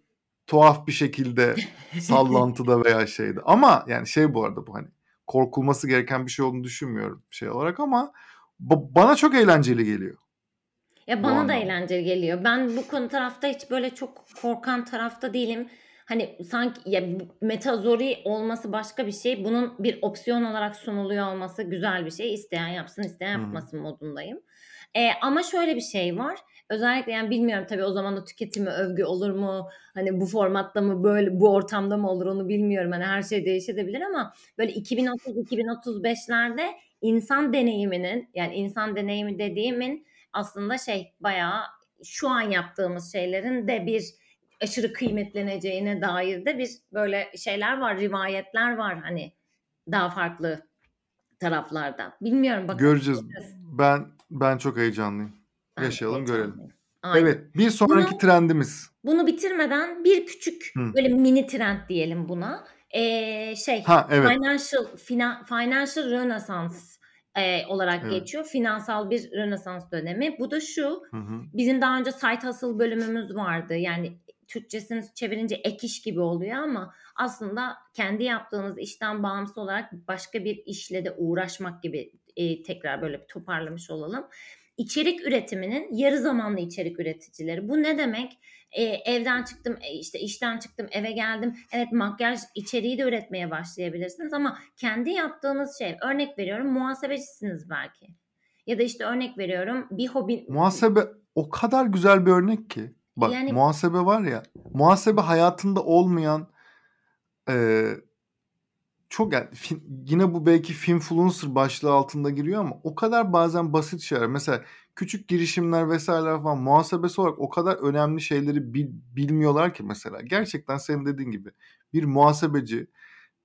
tuhaf bir şekilde sallantıda veya şeyde. Ama yani şey bu arada bu hani korkulması gereken bir şey olduğunu düşünmüyorum şey olarak ama ba- bana çok eğlenceli geliyor.
Ya bana da eğlenceli geliyor. Ben bu konu tarafta hiç böyle çok korkan tarafta değilim. Hani sanki ya metazori olması başka bir şey. Bunun bir opsiyon olarak sunuluyor olması güzel bir şey. İsteyen yapsın, isteyen yapmasın modundayım. Ee, ama şöyle bir şey var. Özellikle yani bilmiyorum tabii o zaman da tüketimi övgü olur mu? Hani bu formatta mı böyle bu ortamda mı olur onu bilmiyorum. Hani her şey değişebilir ama böyle 2030-2035'lerde insan deneyiminin yani insan deneyimi dediğimin aslında şey bayağı şu an yaptığımız şeylerin de bir aşırı kıymetleneceğine dair de bir böyle şeyler var, rivayetler var hani daha farklı taraflarda. Bilmiyorum bakalım.
Göreceğiz. Ben ben çok heyecanlıyım.
Ben
Yaşayalım görelim.
heyecanlıyım. Aynen.
Evet bir sonraki
Bunu-
trendimiz.
Bunu bitirmeden bir küçük
Hı.
böyle mini trend diyelim buna. Ee, şey
Ha evet.
financial fina, financial renaissance e, olarak
Evet.
geçiyor. Finansal bir rönesans dönemi. Bu da şu.
Hı hı.
Bizim daha önce site hustle bölümümüz vardı. Yani Türkçesini çevirince ek iş gibi oluyor ama aslında kendi yaptığınız işten bağımsız olarak başka bir işle de uğraşmak gibi e, tekrar böyle bir toparlamış olalım. İçerik üretiminin yarı zamanlı içerik üreticileri. Bu ne demek? E, evden çıktım, e, işte işten çıktım, eve geldim. Evet makyaj içeriği de üretmeye başlayabilirsiniz ama kendi yaptığınız şey, örnek veriyorum muhasebecisiniz belki. Ya da işte örnek veriyorum bir hobi
Muhasebe o kadar güzel bir örnek ki. Bak
Yani-
muhasebe var ya. Muhasebe hayatında olmayan e, çok yani fi- yine bu belki finfluencer başlığı altında giriyor ama o kadar bazen basit şeyler. Mesela küçük girişimler vesaireler falan muhasebesi olarak o kadar önemli şeyleri bil- bilmiyorlar ki mesela. Gerçekten senin dediğin gibi bir muhasebeci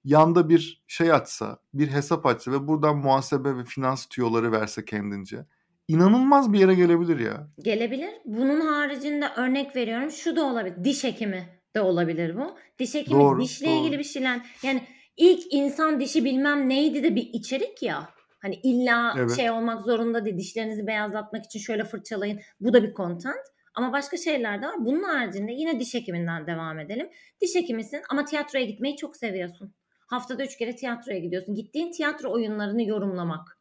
yanda bir şey açsa, bir hesap açsa ve buradan muhasebe ve finans tüyoları verse kendince inanılmaz bir yere gelebilir ya.
gelebilir. Bunun haricinde örnek veriyorum şu da olabilir. Diş hekimi de olabilir bu. Diş hekimi
Doğru,
dişle
doğru.
ilgili bir şeyler. Yani ilk insan dişi bilmem neydi de bir içerik ya. Hani illa
Evet.
şey olmak zorunda değil. Dişlerinizi beyazlatmak için şöyle fırçalayın. Bu da bir content. Ama başka şeyler de var. Bunun haricinde yine diş hekiminden devam edelim. Diş hekimisin ama tiyatroya gitmeyi çok seviyorsun. Haftada üç kere tiyatroya gidiyorsun. Gittiğin tiyatro oyunlarını yorumlamak.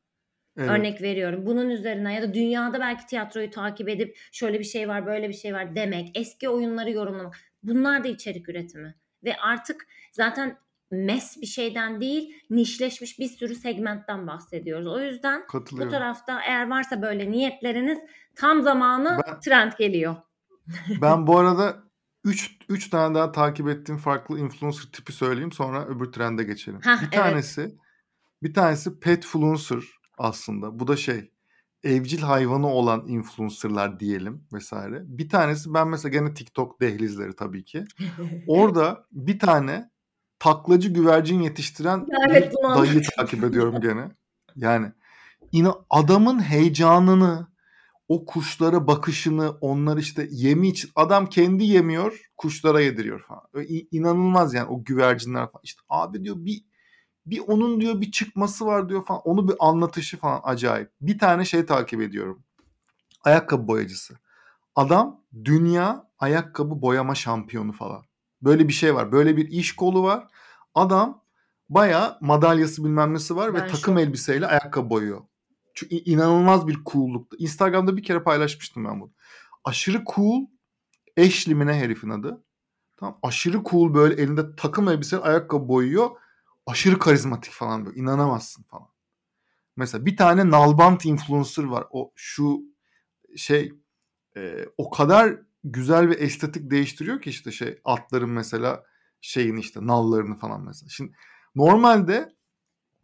Evet.
Örnek veriyorum. Bunun üzerine ya da dünyada belki tiyatroyu takip edip şöyle bir şey var, böyle bir şey var demek. Eski oyunları yorumlamak. Bunlar da içerik üretimi. Ve artık zaten mes bir şeyden değil, nişleşmiş bir sürü segmentten bahsediyoruz. O yüzden bu tarafta eğer varsa böyle niyetleriniz tam zamanı
Ben-
trend geliyor.
Ben bu arada 3 3 tane daha takip ettiğim farklı influencer tipi söyleyeyim sonra öbür trende geçelim.
Hah,
bir
evet.
tanesi bir tanesi petfluencer aslında. Bu da şey evcil hayvanı olan influencerlar diyelim vesaire. Bir tanesi ben mesela gene TikTok dehlizleri tabii ki. Orada bir tane taklacı güvercin yetiştiren
evet, anladım.
takip ediyorum gene. Yani ina adamın heyecanını, o kuşlara bakışını, onlar işte yemi için adam kendi yemiyor, kuşlara yediriyor falan. Öyle inanılmaz yani o güvercinler falan. İşte abi diyor bir bir onun diyor bir çıkması var diyor falan. Onu bir anlatışı falan acayip. Bir tane şey takip ediyorum. Ayakkabı boyacısı. Adam dünya ayakkabı boyama şampiyonu falan. Böyle bir şey var. Böyle bir iş kolu var. Adam baya madalyası bilmem nesi var
Ben
ve takım
şok.
elbiseyle ayakkabı boyuyor. Çünkü inanılmaz bir cool'lukta. Instagram'da bir kere paylaşmıştım ben bunu. Aşırı cool Ashley mi herifin adı. Tamam. Aşırı cool böyle elinde takım elbise ayakkabı boyuyor. Aşırı karizmatik falan böyle. İnanamazsın falan. Mesela bir tane nalbant influencer var. O şu şey e, o kadar güzel ve estetik değiştiriyor ki işte şey atların mesela şeyin işte nallarını falan mesela. Şimdi normalde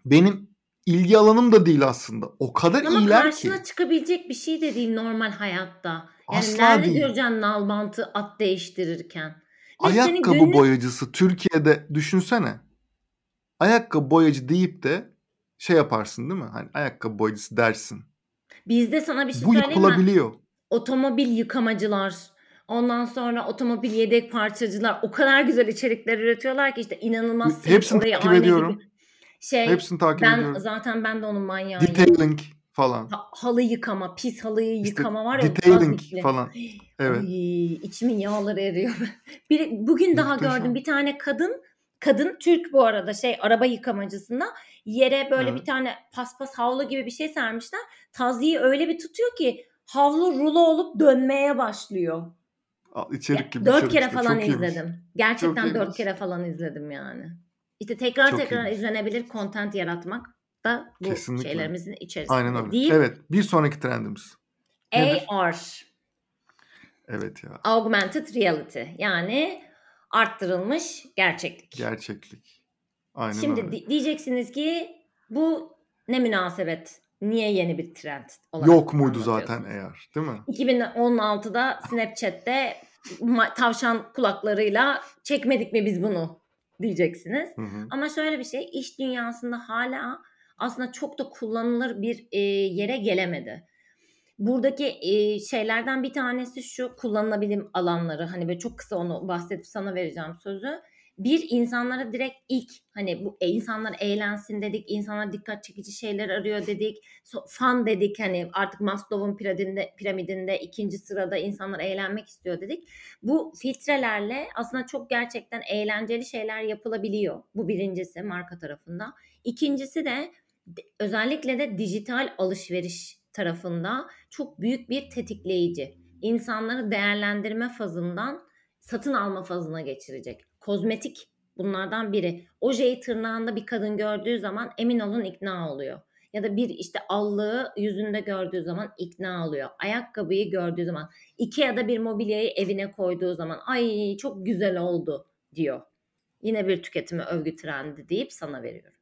benim ilgi alanım da değil aslında. O kadar
Ama
iyiler
karşına
ki.
çıkabilecek bir şey de değil normal hayatta. Yani
Asla
nerede
değil.
göreceksin nal bantı at değiştirirken? Ve
Ayakkabı
günlük
boyacısı Türkiye'de düşünsene. Ayakkabı boyacı deyip de şey yaparsın değil mi? Hani ayakkabı boyacısı dersin.
bizde sana bir şey
Bu
söyleyeyim mi?
yapılabiliyor.
Otomobil yıkamacılar, ondan sonra otomobil yedek parçacılar o kadar güzel içerikler üretiyorlar ki işte inanılmaz
Hepsini takip ediyorum.
gibi. Şey
Hepsini takip
ben
ediyorum.
zaten ben de onun manyağıyım.
Detailing falan.
Ha- halı yıkama, pis halıyı
İşte
yıkama var ya
detailing falan. Evet.
Ay, içimin yağları eriyor. Bir, bugün daha
Muhteşem.
gördüm bir tane kadın, kadın Türk bu arada şey araba yıkamacısında yere böyle
Evet.
bir tane paspas havlu gibi bir şey sermişler. Taziyi öyle bir tutuyor ki havlu rulo olup dönmeye başlıyor.
İçerik gibi
dört kere
işte.
falan
Çok iyiymiş.
izledim.
Çok
Gerçekten dört
iyiymiş.
kere falan izledim yani. İşte tekrar
Çok
tekrar
iyiymiş.
izlenebilir content yaratmak da bu
Kesinlikle.
şeylerimizin
Aynen
içerisinde
öyle.
deyip
Evet. Bir sonraki trendimiz. Nedir?
AR
Evet ya.
Augmented Reality yani arttırılmış gerçeklik.
Gerçeklik. Aynen
Şimdi
öyle.
di- diyeceksiniz ki bu ne münasebet? Niye yeni bir trend olarak
Yok muydu zaten eğer, değil mi?
2016'da Snapchat'te tavşan kulaklarıyla çekmedik mi biz bunu diyeceksiniz.
Hı hı.
Ama şöyle bir şey iş dünyasında hala aslında çok da kullanılır bir e, yere gelemedi. Buradaki e, şeylerden bir tanesi şu kullanılabilir alanları hani böyle çok kısa onu bahsedip sana vereceğim sözü. Bir insanlara direkt ilk hani bu e, insanlar eğlensin dedik, insanlar dikkat çekici şeyler arıyor dedik, so, fan dedik hani artık Maslow'un piramidinde, piramidinde ikinci sırada insanlar eğlenmek istiyor dedik. Bu filtrelerle aslında çok gerçekten eğlenceli şeyler yapılabiliyor. Bu birincisi marka tarafında. İkincisi de- özellikle de dijital alışveriş tarafında çok büyük bir tetikleyici. İnsanları değerlendirme fazından satın alma fazına geçirecek. Kozmetik bunlardan biri. Ojeyi tırnağında bir kadın gördüğü zaman emin olun ikna oluyor. Ya da bir işte allığı yüzünde gördüğü zaman ikna oluyor. Ayakkabıyı gördüğü zaman, Ikea'da bir mobilyayı evine koyduğu zaman ay çok güzel oldu diyor. Yine bir tüketime övgü trendi deyip sana veriyorum.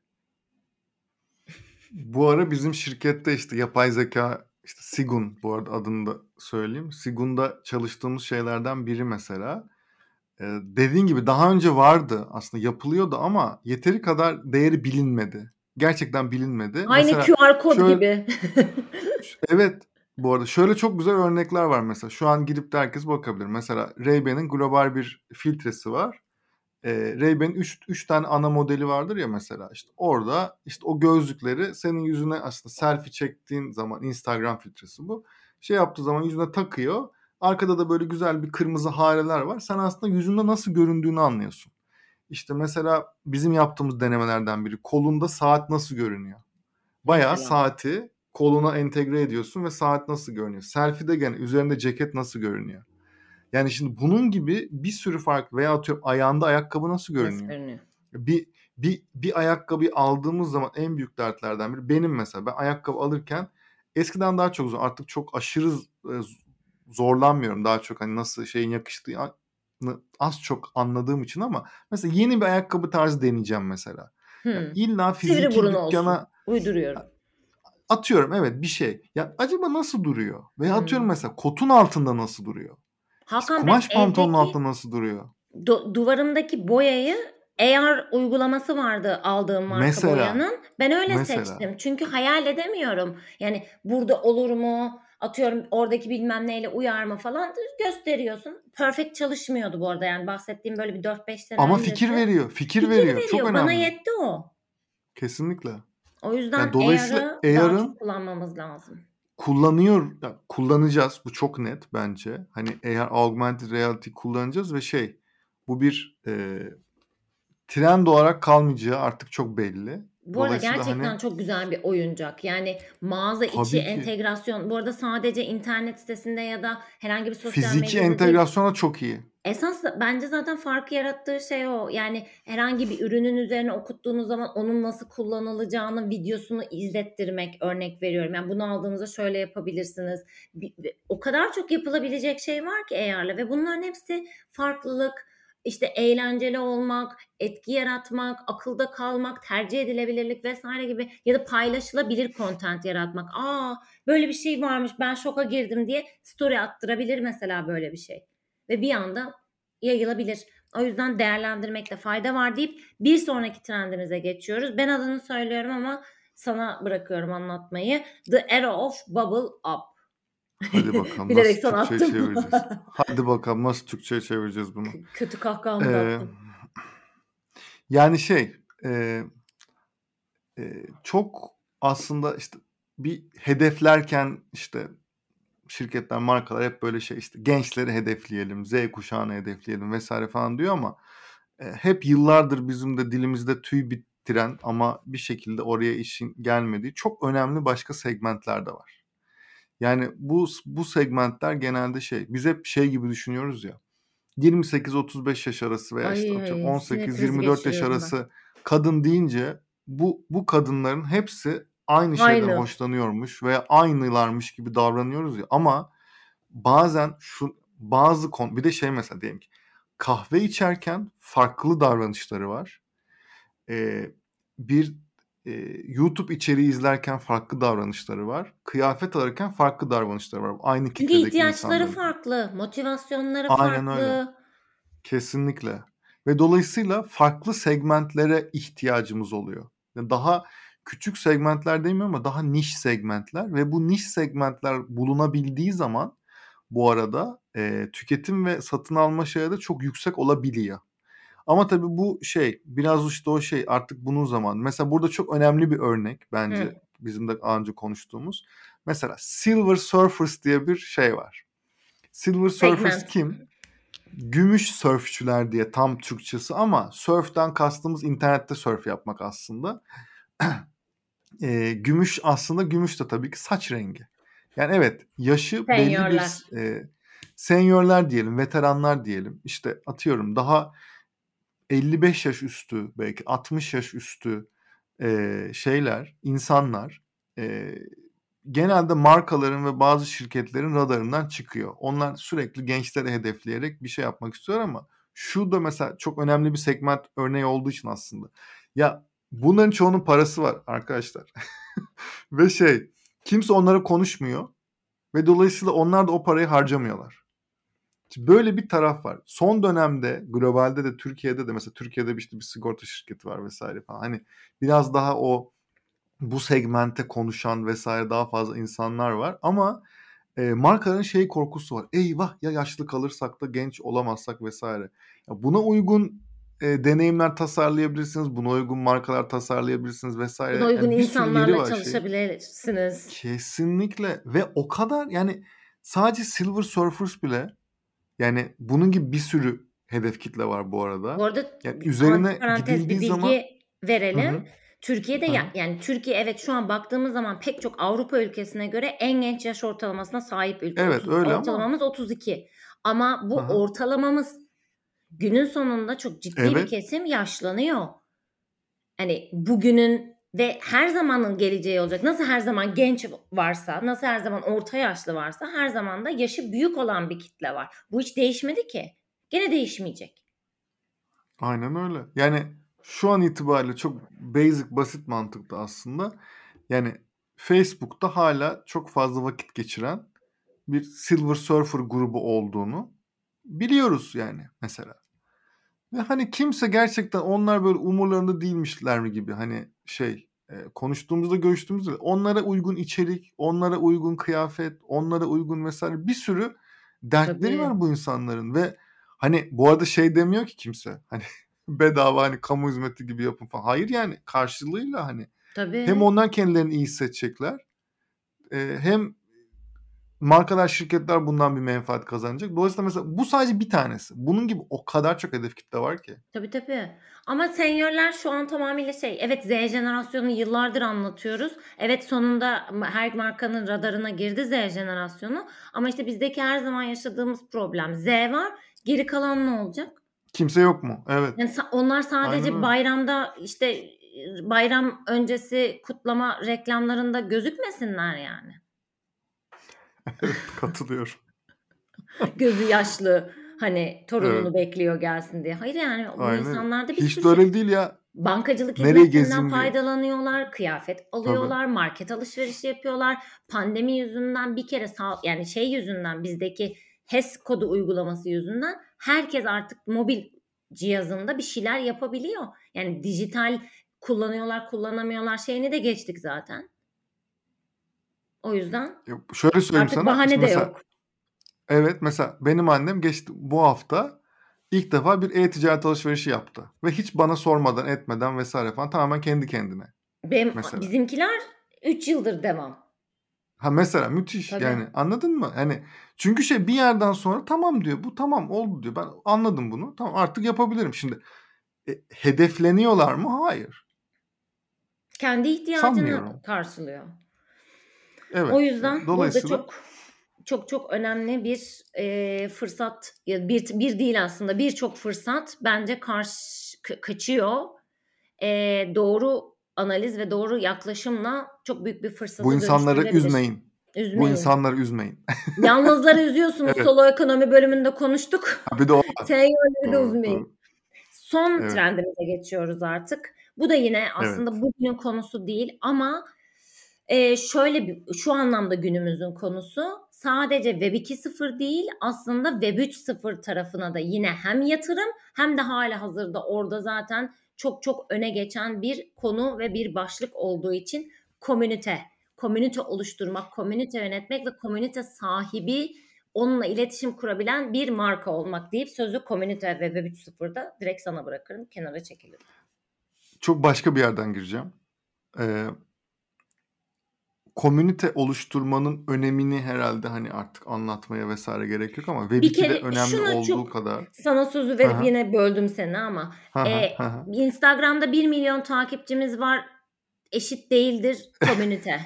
Bu ara bizim şirkette işte yapay zeka işte Sigun bu arada adını da söyleyeyim. Sigun'da çalıştığımız şeylerden biri mesela. Ee, dediğin gibi daha önce vardı aslında yapılıyordu ama yeteri kadar değeri bilinmedi. Gerçekten bilinmedi.
Aynı
mesela
QR kod
şöyle-
gibi.
Evet bu arada şöyle çok güzel örnekler var mesela. Şu an gidip de herkes bakabilir. Mesela Ray-Ban'in global bir filtresi var. Ee, Ray-Ban'in 3 tane ana modeli vardır ya mesela. İşte orada işte o gözlükleri senin yüzüne aslında selfie çektiğin zaman Instagram filtresi bu. Şey yaptığı zaman yüzüne takıyor. Arkada da böyle güzel bir kırmızı hareler var. Sen aslında yüzünde nasıl göründüğünü anlıyorsun. İşte mesela bizim yaptığımız denemelerden biri kolunda saat nasıl görünüyor? Bayağı
Mesela.
saati koluna entegre ediyorsun ve saat nasıl görünüyor? Selfie'de gene üzerinde ceket nasıl görünüyor? Yani şimdi bunun gibi bir sürü fark veya atıyorum ayağında ayakkabı nasıl
Nasıl
görünüyor?
görünüyor?
Bir bir bir ayakkabıyı aldığımız zaman en büyük dertlerden biri benim mesela ben ayakkabı alırken eskiden daha çok zor artık çok aşırı e, zorlanmıyorum daha çok hani nasıl şeyin yakıştığı az çok anladığım için ama mesela yeni bir ayakkabı tarzı deneyeceğim mesela. Yani
Hmm.
illa
Sivri
fiziki dükkana
olsun. Uyduruyorum.
atıyorum evet bir şey. Ya acaba nasıl duruyor? Veya atıyorum
Hmm.
mesela kotun altında nasıl duruyor?
Hakan ben
kumaş pantolonun
evdeki
altında nasıl duruyor?
du- duvarımdaki boyayı AR uygulaması vardı aldığım marka
Mesela.
boyanın. Ben öyle
Mesela.
seçtim. Çünkü hayal edemiyorum. Yani burada olur mu? Atıyorum oradaki bilmem neyle uyar mı falan gösteriyorsun. Perfect çalışmıyordu bu arada yani bahsettiğim böyle bir 4-5 sene
Ama
öncesi.
fikir veriyor. Fikir,
Fikir
veriyor. Çok
Bana
önemli.
yetti o.
Kesinlikle.
O yüzden
Yani dolayısıyla
AR'ı daha
AR'ın
çok kullanmamız lazım.
Kullanıyor ya kullanacağız. Bu çok net bence. Hani eğer augmented reality kullanacağız ve şey bu bir e, trend olarak kalmayacağı artık çok belli.
Bu arada
Dolayısıyla
gerçekten
hani
çok güzel bir oyuncak. Yani mağaza içi
tabii ki
entegrasyon. Bu arada sadece internet sitesinde ya da herhangi bir sosyal
fiziki
medyada değil.
entegrasyona çok iyi.
Esas bence zaten farkı yarattığı şey o. Yani herhangi bir ürünün üzerine okuttuğunuz zaman onun nasıl kullanılacağını videosunu izlettirmek örnek veriyorum. Yani bunu aldığınızda şöyle yapabilirsiniz. O kadar çok yapılabilecek şey var ki AR'la ve bunların hepsi farklılık, işte eğlenceli olmak, etki yaratmak, akılda kalmak, tercih edilebilirlik vesaire gibi ya da paylaşılabilir content yaratmak. Aa böyle bir şey varmış ben şoka girdim diye story attırabilir mesela böyle bir şey. Ve bir anda yayılabilir. O yüzden değerlendirmekte fayda var deyip bir sonraki trendimize geçiyoruz. Ben adını söylüyorum ama sana bırakıyorum anlatmayı. The Era of Bubble Up.
Hadi bakalım
Bilerek
nasıl Türkçe'ye çevireceğiz. Hadi bakalım nasıl Türkçe'ye çevireceğiz bunu.
Kötü kahkahamı
Ee,
attım.
yani şey e, e, çok aslında işte bir hedeflerken işte şirketler, markalar hep böyle şey işte gençleri hedefleyelim, Z kuşağını hedefleyelim vesaire falan diyor ama e, hep yıllardır bizim de dilimizde tüy bittiren ama bir şekilde oraya işin gelmediği çok önemli başka segmentler de var. Yani bu bu segmentler genelde şey biz hep şey gibi düşünüyoruz ya 28-35 yaş arası veya işte
Ay
atıyorum
sinir krizi
18-24 yaş
geçiriyorum ben.
arası kadın deyince bu bu kadınların hepsi aynı şeyden
Aynı.
hoşlanıyormuş veya aynılarmış gibi davranıyoruz ya ama bazen şu bazı konu bir de şey mesela diyelim ki kahve içerken farklı davranışları var. Ee, bir e, YouTube içeriği izlerken farklı davranışları var. Kıyafet alırken farklı davranışları var. Aynı
Çünkü
kitledeki
ihtiyaçları
insanların.
farklı, motivasyonları
Aynen öyle.
farklı.
Kesinlikle. Ve dolayısıyla farklı segmentlere ihtiyacımız oluyor. Yani daha küçük segmentler demiyorum ama daha niş segmentler ve bu niş segmentler bulunabildiği zaman bu arada e, tüketim ve satın alma şeyleri de çok yüksek olabiliyor. Ama tabii bu şey biraz işte o şey artık bunun zamanı. Mesela burada çok önemli bir örnek bence
Hı.
bizim de daha önce konuştuğumuz. Mesela Silver Surfers diye bir şey var. Silver Surfers
Segment.
kim? Gümüş sörfçüler diye tam Türkçesi ama sörften kastımız internette sörf yapmak aslında. E, gümüş aslında gümüş de tabii ki saç rengi. Yani evet yaşı belli
Senyörler.
bir e, senyörler diyelim, veteranlar diyelim. İşte atıyorum daha 55 yaş üstü belki 60 yaş üstü e, şeyler, insanlar e, genelde markaların ve bazı şirketlerin radarından çıkıyor. Onlar sürekli gençleri hedefleyerek bir şey yapmak istiyor ama şu da mesela çok önemli bir segment örneği olduğu için aslında. Ya bunların çoğunun parası var arkadaşlar. ve şey kimse onlara konuşmuyor ve dolayısıyla onlar da o parayı harcamıyorlar. Böyle bir taraf var. Son dönemde globalde de Türkiye'de de mesela Türkiye'de bir işte bir sigorta şirketi var vesaire falan. Hani biraz daha o bu segmente konuşan vesaire daha fazla insanlar var ama e, markaların şey korkusu var. Eyvah ya yaşlı kalırsak da genç olamazsak vesaire. Ya buna uygun e, deneyimler tasarlayabilirsiniz. Buna uygun markalar tasarlayabilirsiniz vesaire.
Buna uygun
Yani
insanlarla
şeyin.
çalışabilirsiniz.
Kesinlikle ve o kadar yani sadece Silver Surfers bile yani bunun gibi bir sürü hedef kitle var bu arada.
Bu arada
Yani üzerine
parantez bir bilgi
zaman
verelim.
hı.
Türkiye'de
Hı
ya, yani Türkiye evet şu an baktığımız zaman pek çok Avrupa ülkesine göre en genç yaş ortalamasına sahip ülke.
Evet
30,
öyle ama
ortalamamız 32. Ama bu
hı.
ortalamamız günün sonunda çok ciddi bir
Evet.
kesim yaşlanıyor. Hani bugünün ve her zamanın geleceği olacak. Nasıl her zaman genç varsa, nasıl her zaman orta yaşlı varsa her zaman da yaşı büyük olan bir kitle var. Bu hiç değişmedi ki. Gene değişmeyecek.
Aynen öyle. Yani şu an itibariyle çok basic basit mantıkta aslında. Yani Facebook'ta hala çok fazla vakit geçiren bir Silver Surfer grubu olduğunu biliyoruz yani mesela. Ve hani kimse gerçekten onlar böyle umurlarında değilmişler mi gibi hani şey e, konuştuğumuzda görüştüğümüzde onlara uygun içerik, onlara uygun kıyafet, onlara uygun vesaire bir sürü dertleri
Tabii.
var bu insanların ve hani bu arada şey demiyor ki kimse hani bedava hani kamu hizmeti gibi yapın falan. Hayır yani karşılığıyla hani hem
Tabii.
onlar kendilerini iyi hissedecekler e, hem markalar, şirketler bundan bir menfaat kazanacak. Dolayısıyla mesela bu sadece bir tanesi. Bunun gibi o kadar çok hedef kitle var ki.
Tabii tabii. Ama senyörler şu an tamamıyla şey, evet Z jenerasyonu yıllardır anlatıyoruz. Evet sonunda her markanın radarına girdi Z jenerasyonu. Ama işte bizdeki her zaman yaşadığımız problem Z var. Geri kalan ne olacak?
Kimse yok mu? Evet.
Yani onlar sadece
Aynen
bayramda işte bayram öncesi kutlama reklamlarında gözükmesinler yani.
Evet katılıyorum.
Gözü yaşlı, Hani torununu
Evet.
bekliyor gelsin diye. Hayır yani bu
Aynen.
insanlarda bir
Hiç
sürü
de
şey
öyle değil ya.
Bankacılık
Nereye diyor.
faydalanıyorlar, kıyafet
Tabii.
alıyorlar, market alışverişi yapıyorlar. Pandemi yüzünden bir kere sağ yani şey yüzünden bizdeki HES kodu uygulaması yüzünden herkes artık mobil cihazında bir şeyler yapabiliyor. Yani dijital kullanıyorlar, kullanamıyorlar şeyini de geçtik zaten. O yüzden
Ya şöyle söyleyeyim
artık
sana.
bahane
Şimdi
de
mesela
yok.
evet mesela benim annem geçti bu hafta ilk defa bir e-ticaret alışverişi yaptı ve hiç bana sormadan etmeden vesaire falan tamamen kendi kendine
Benim
mesela.
bizimkiler 3 yıldır devam.
Ha mesela müthiş
Tabii.
yani anladın mı? Hani çünkü şey bir yerden sonra tamam diyor bu tamam oldu diyor ben anladım bunu tamam artık yapabilirim şimdi e, hedefleniyorlar mı? Hayır
Kendi ihtiyacını
sanmıyorum.
karşılıyor.
Evet
O yüzden burada
dolayısıyla
çok çok çok önemli bir e, fırsat ya bir bir değil aslında birçok fırsat bence karşı ka- kaçıyor. E, doğru analiz ve doğru yaklaşımla çok büyük bir
bu
fırsata
insanları
dönüştürülebilir.
üzmeyin. Bu
Üzmeyin.
insanları üzmeyin.
Yalnızları üzüyorsunuz.
Evet.
Solo ekonomi bölümünde konuştuk.
Ha, bir de o.
Seniorları da
Doğru,
üzmeyin.
doğru.
Son
Evet.
trendimize geçiyoruz artık. Bu da yine
Evet.
aslında bugünün konusu değil ama e, şöyle bir şu anlamda günümüzün konusu sadece Web 2.0 değil aslında Web 3.0 tarafına da yine hem yatırım hem de hala hazırda orada zaten çok çok öne geçen bir konu ve bir başlık olduğu için komünite, komünite oluşturmak, komünite yönetmek ve komünite sahibi onunla iletişim kurabilen bir marka olmak deyip sözü komünite ve Web 3.0'da direkt sana bırakırım. Kenara çekilirim.
Çok başka bir yerden gireceğim. Ee, komünite oluşturmanın önemini herhalde hani artık anlatmaya vesaire gerek yok ama Web
Bir
2'de
kere
önemli olduğu
çok
kadar.
sana sözü verip yine böldüm seni ama e. Instagram'da 1 milyon takipçimiz var eşit değildir komünite.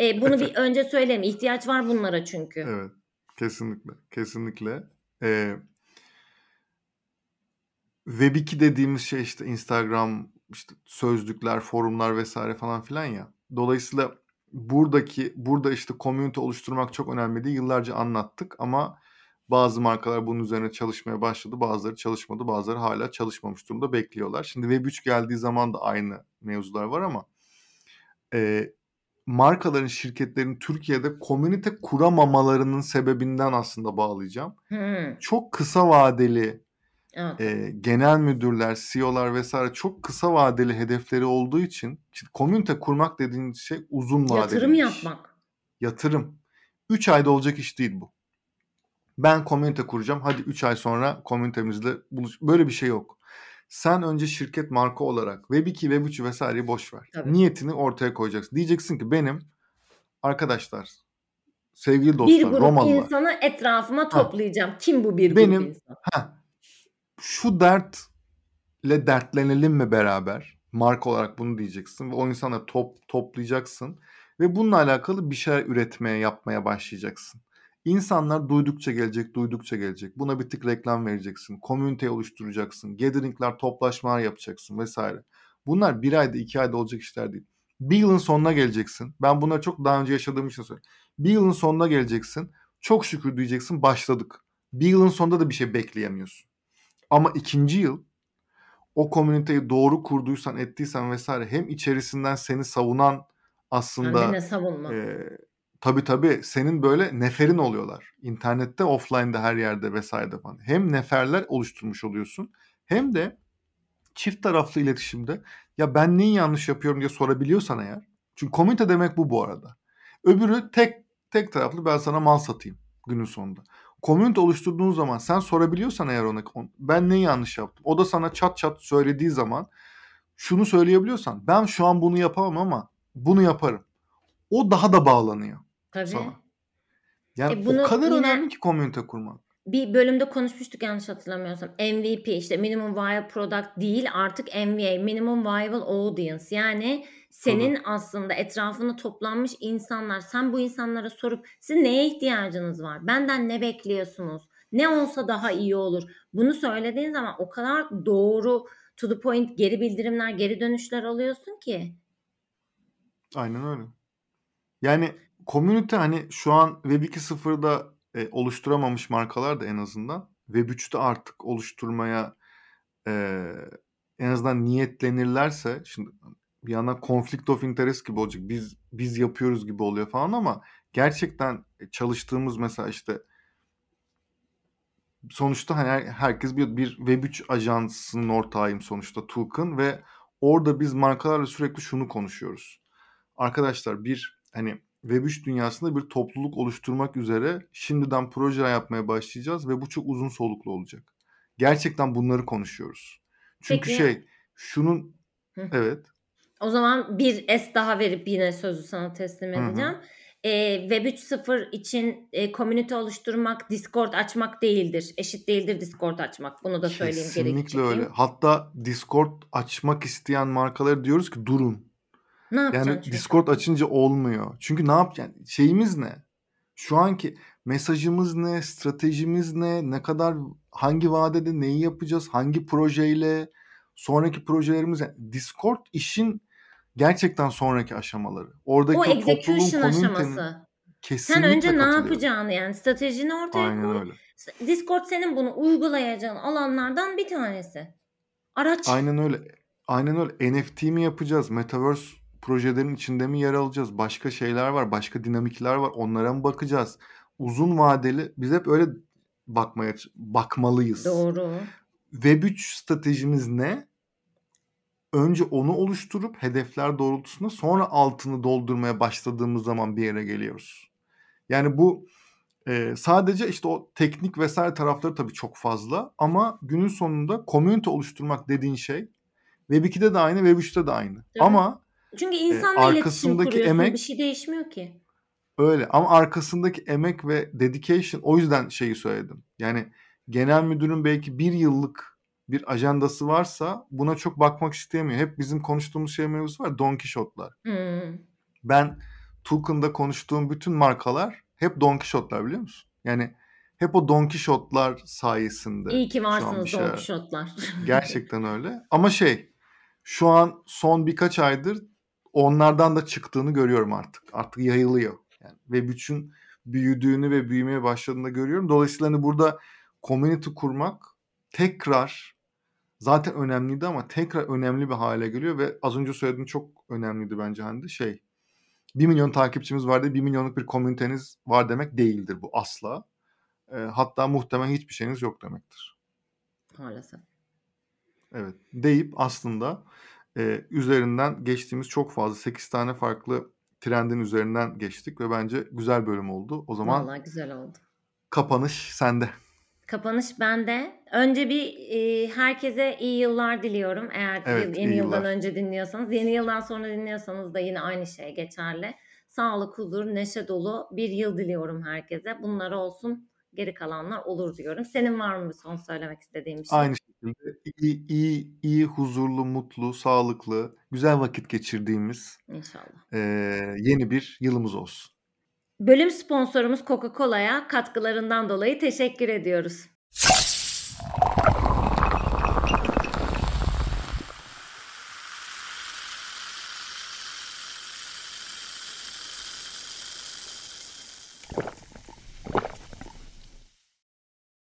E, bunu bir önce söyleyeyim. İhtiyaç var bunlara çünkü.
Evet. Kesinlikle. Kesinlikle. Ee, Web 2 dediğimiz şey işte Instagram, işte sözlükler, forumlar vesaire falan filan ya. Dolayısıyla buradaki burada işte komünite oluşturmak çok önemli değil. Yıllarca anlattık ama bazı markalar bunun üzerine çalışmaya başladı. Bazıları çalışmadı. Bazıları hala çalışmamış durumda bekliyorlar. Şimdi Web 3 geldiği zaman da aynı mevzular var ama e, markaların, şirketlerin Türkiye'de komünite kuramamalarının sebebinden aslında bağlayacağım.
Hmm,
Çok kısa vadeli
evet.
e, genel müdürler, CEO'lar vesaire çok kısa vadeli hedefleri olduğu için şimdi komünite kurmak dediğin şey uzun vadeli
Yatırım
bir iş.
yapmak.
Yatırım. 3 ayda olacak iş değil bu. Ben komünite kuracağım. Hadi 3 ay sonra komünitemizle buluş. Böyle bir şey yok. Sen önce şirket marka olarak Web 2, Web 3 vesaireyi boş ver.
Tabii.
Niyetini ortaya koyacaksın. Diyeceksin ki benim arkadaşlar, sevgili
Bir
dostlar,
grup
Romalılar.
insanı etrafıma
Ha,
toplayacağım. Kim bu bir grup
benim
insan?
ha, şu dertle dertlenelim mi beraber? Marka olarak bunu diyeceksin ve o insanları top, toplayacaksın ve bununla alakalı bir şeyler üretmeye, yapmaya başlayacaksın. İnsanlar duydukça gelecek, duydukça gelecek. Buna bir tık reklam vereceksin. Komünite oluşturacaksın. Gathering'ler, toplaşmalar yapacaksın vesaire. Bunlar bir ayda, iki ayda olacak işler değil. Bir yılın sonuna geleceksin. Ben bunları çok daha önce yaşadığım için söylüyorum. Bir yılın sonuna geleceksin. Çok şükür diyeceksin başladık. Bir yılın sonunda da bir şey bekleyemiyorsun. Ama ikinci yıl o komüniteyi doğru kurduysan, ettiysen vesaire hem içerisinden seni savunan aslında
ne savunma.
e, tabii tabii senin böyle neferin oluyorlar. İnternette, offline'da her yerde vesaire falan. Hem neferler oluşturmuş oluyorsun hem de çift taraflı iletişimde ya ben neyi yanlış yapıyorum diye sorabiliyorsan eğer. Çünkü komünite demek bu bu arada. Öbürü tek tek taraflı ben sana mal satayım günün sonunda. Komünite oluşturduğun zaman sen sorabiliyorsan eğer ona ben neyi yanlış yaptım. O da sana çat çat söylediği zaman şunu söyleyebiliyorsan ben şu an bunu yapamam ama bunu yaparım. O daha da bağlanıyor
Tabii.
sana. Yani
E bunu
o kadar önemli ki komünite kurmak.
bir bölümde konuşmuştuk yanlış hatırlamıyorsam. MVP işte minimum viable product değil artık MVA minimum viable audience. Yani senin
Tabii.
aslında etrafında toplanmış insanlar sen bu insanlara sorup sizin neye ihtiyacınız var? Benden ne bekliyorsunuz? Ne olsa daha iyi olur. Bunu söylediğin zaman o kadar doğru to the point geri bildirimler, geri dönüşler alıyorsun ki.
Aynen öyle. Yani komünite hani şu an Web 2.0'da e, oluşturamamış markalar da en azından Web3'te artık oluşturmaya e, en azından niyetlenirlerse şimdi bir yandan conflict of interest gibi olacak. Biz biz yapıyoruz gibi oluyor falan ama gerçekten çalıştığımız mesela işte sonuçta hani herkes bir, bir Web3 ajansının ortağıyım sonuçta Token ve orada biz markalarla sürekli şunu konuşuyoruz. Arkadaşlar bir hani Web3 dünyasında bir topluluk oluşturmak üzere şimdiden projeler yapmaya başlayacağız ve bu çok uzun soluklu olacak. Gerçekten bunları konuşuyoruz. Çünkü
Peki.
şey şunun
Hı.
evet
O zaman bir S daha verip yine sözü sana teslim
Hı hı.
edeceğim. Ee, Web 3.0 için e, community oluşturmak, Discord açmak değildir. Eşit değildir Discord açmak. Bunu da söyleyeyim geri
kesinlikle öyle. Hatta Discord açmak isteyen markalara diyoruz ki durun.
Ne yapacaksın
Yani
çünkü?
Discord açınca olmuyor. Çünkü ne yapacaksın? Şeyimiz ne? Şu anki mesajımız ne? Stratejimiz ne? Ne kadar hangi vadede neyi yapacağız? Hangi projeyle? Sonraki projelerimiz ne? Discord işin gerçekten sonraki aşamaları. Oradaki
O execution aşaması. Sen
kesinlikle
önce ne yapacağını yani stratejini ortaya
Aynen
koy.
öyle.
Discord senin bunu uygulayacağın alanlardan bir tanesi. Araç.
Aynen öyle. Aynen öyle. NFT mi yapacağız? Metaverse projelerin içinde mi yer alacağız? Başka şeyler var, başka dinamikler var. Onlara mı bakacağız? Uzun vadeli biz hep öyle bakmaya bakmalıyız.
Doğru.
Web3 stratejimiz ne? Önce onu oluşturup hedefler doğrultusunda sonra altını doldurmaya başladığımız zaman bir yere geliyoruz. Yani bu e, sadece işte o teknik vesaire tarafları tabii çok fazla ama günün sonunda community oluşturmak dediğin şey Web 2'de de aynı, Web 3'te de aynı.
Tabii.
Ama
Çünkü
e,
insanla iletişim
arkasındaki
kuruyorsun. Bir
emek
şey değişmiyor ki.
öyle ama arkasındaki emek ve dedication o yüzden şeyi söyledim. Yani genel müdürün belki bir yıllık bir ajandası varsa buna çok bakmak istemiyor. Hep bizim konuştuğumuz şey mevzusu var. Don Quixote'lar.
Hmm.
Ben Token'da konuştuğum bütün markalar hep Don Quixote'lar biliyor musun? Yani hep o Don Quixote'lar sayesinde
İyi ki varsınız Don. Quixote'lar.
Gerçekten öyle. Ama şey şu an son birkaç aydır onlardan da çıktığını görüyorum artık. Artık yayılıyor. Yani ve bütün büyüdüğünü ve büyümeye başladığını da görüyorum. Dolayısıyla hani burada community kurmak tekrar zaten önemliydi ama tekrar önemli bir hale geliyor ve az önce söylediğin çok önemliydi bence Hande. Şey 1 milyon takipçimiz var diye 1 milyonluk bir komüniteniz var demek değildir bu asla. E, hatta muhtemelen hiçbir şeyiniz yok demektir.
Maalesef.
Evet. Deyip aslında e, üzerinden geçtiğimiz çok fazla 8 tane farklı trendin üzerinden geçtik ve bence güzel bölüm oldu. O zaman
Vallahi güzel oldu.
kapanış sende.
Kapanış bende. Önce bir e, herkese iyi yıllar diliyorum. Eğer
Evet,
yeni yıldan
yıllar.
önce dinliyorsanız. Yeni yıldan sonra dinliyorsanız da yine aynı şey geçerli. Sağlık, huzur, neşe dolu bir yıl diliyorum herkese. Bunlar olsun. Geri kalanlar olur diyorum. Senin var mı bir son söylemek istediğin bir şey?
Aynı şekilde iyi, iyi, iyi, huzurlu, mutlu, sağlıklı, güzel vakit geçirdiğimiz
İnşallah.
e, yeni bir yılımız olsun.
Bölüm sponsorumuz Coca-Cola'ya katkılarından dolayı teşekkür ediyoruz.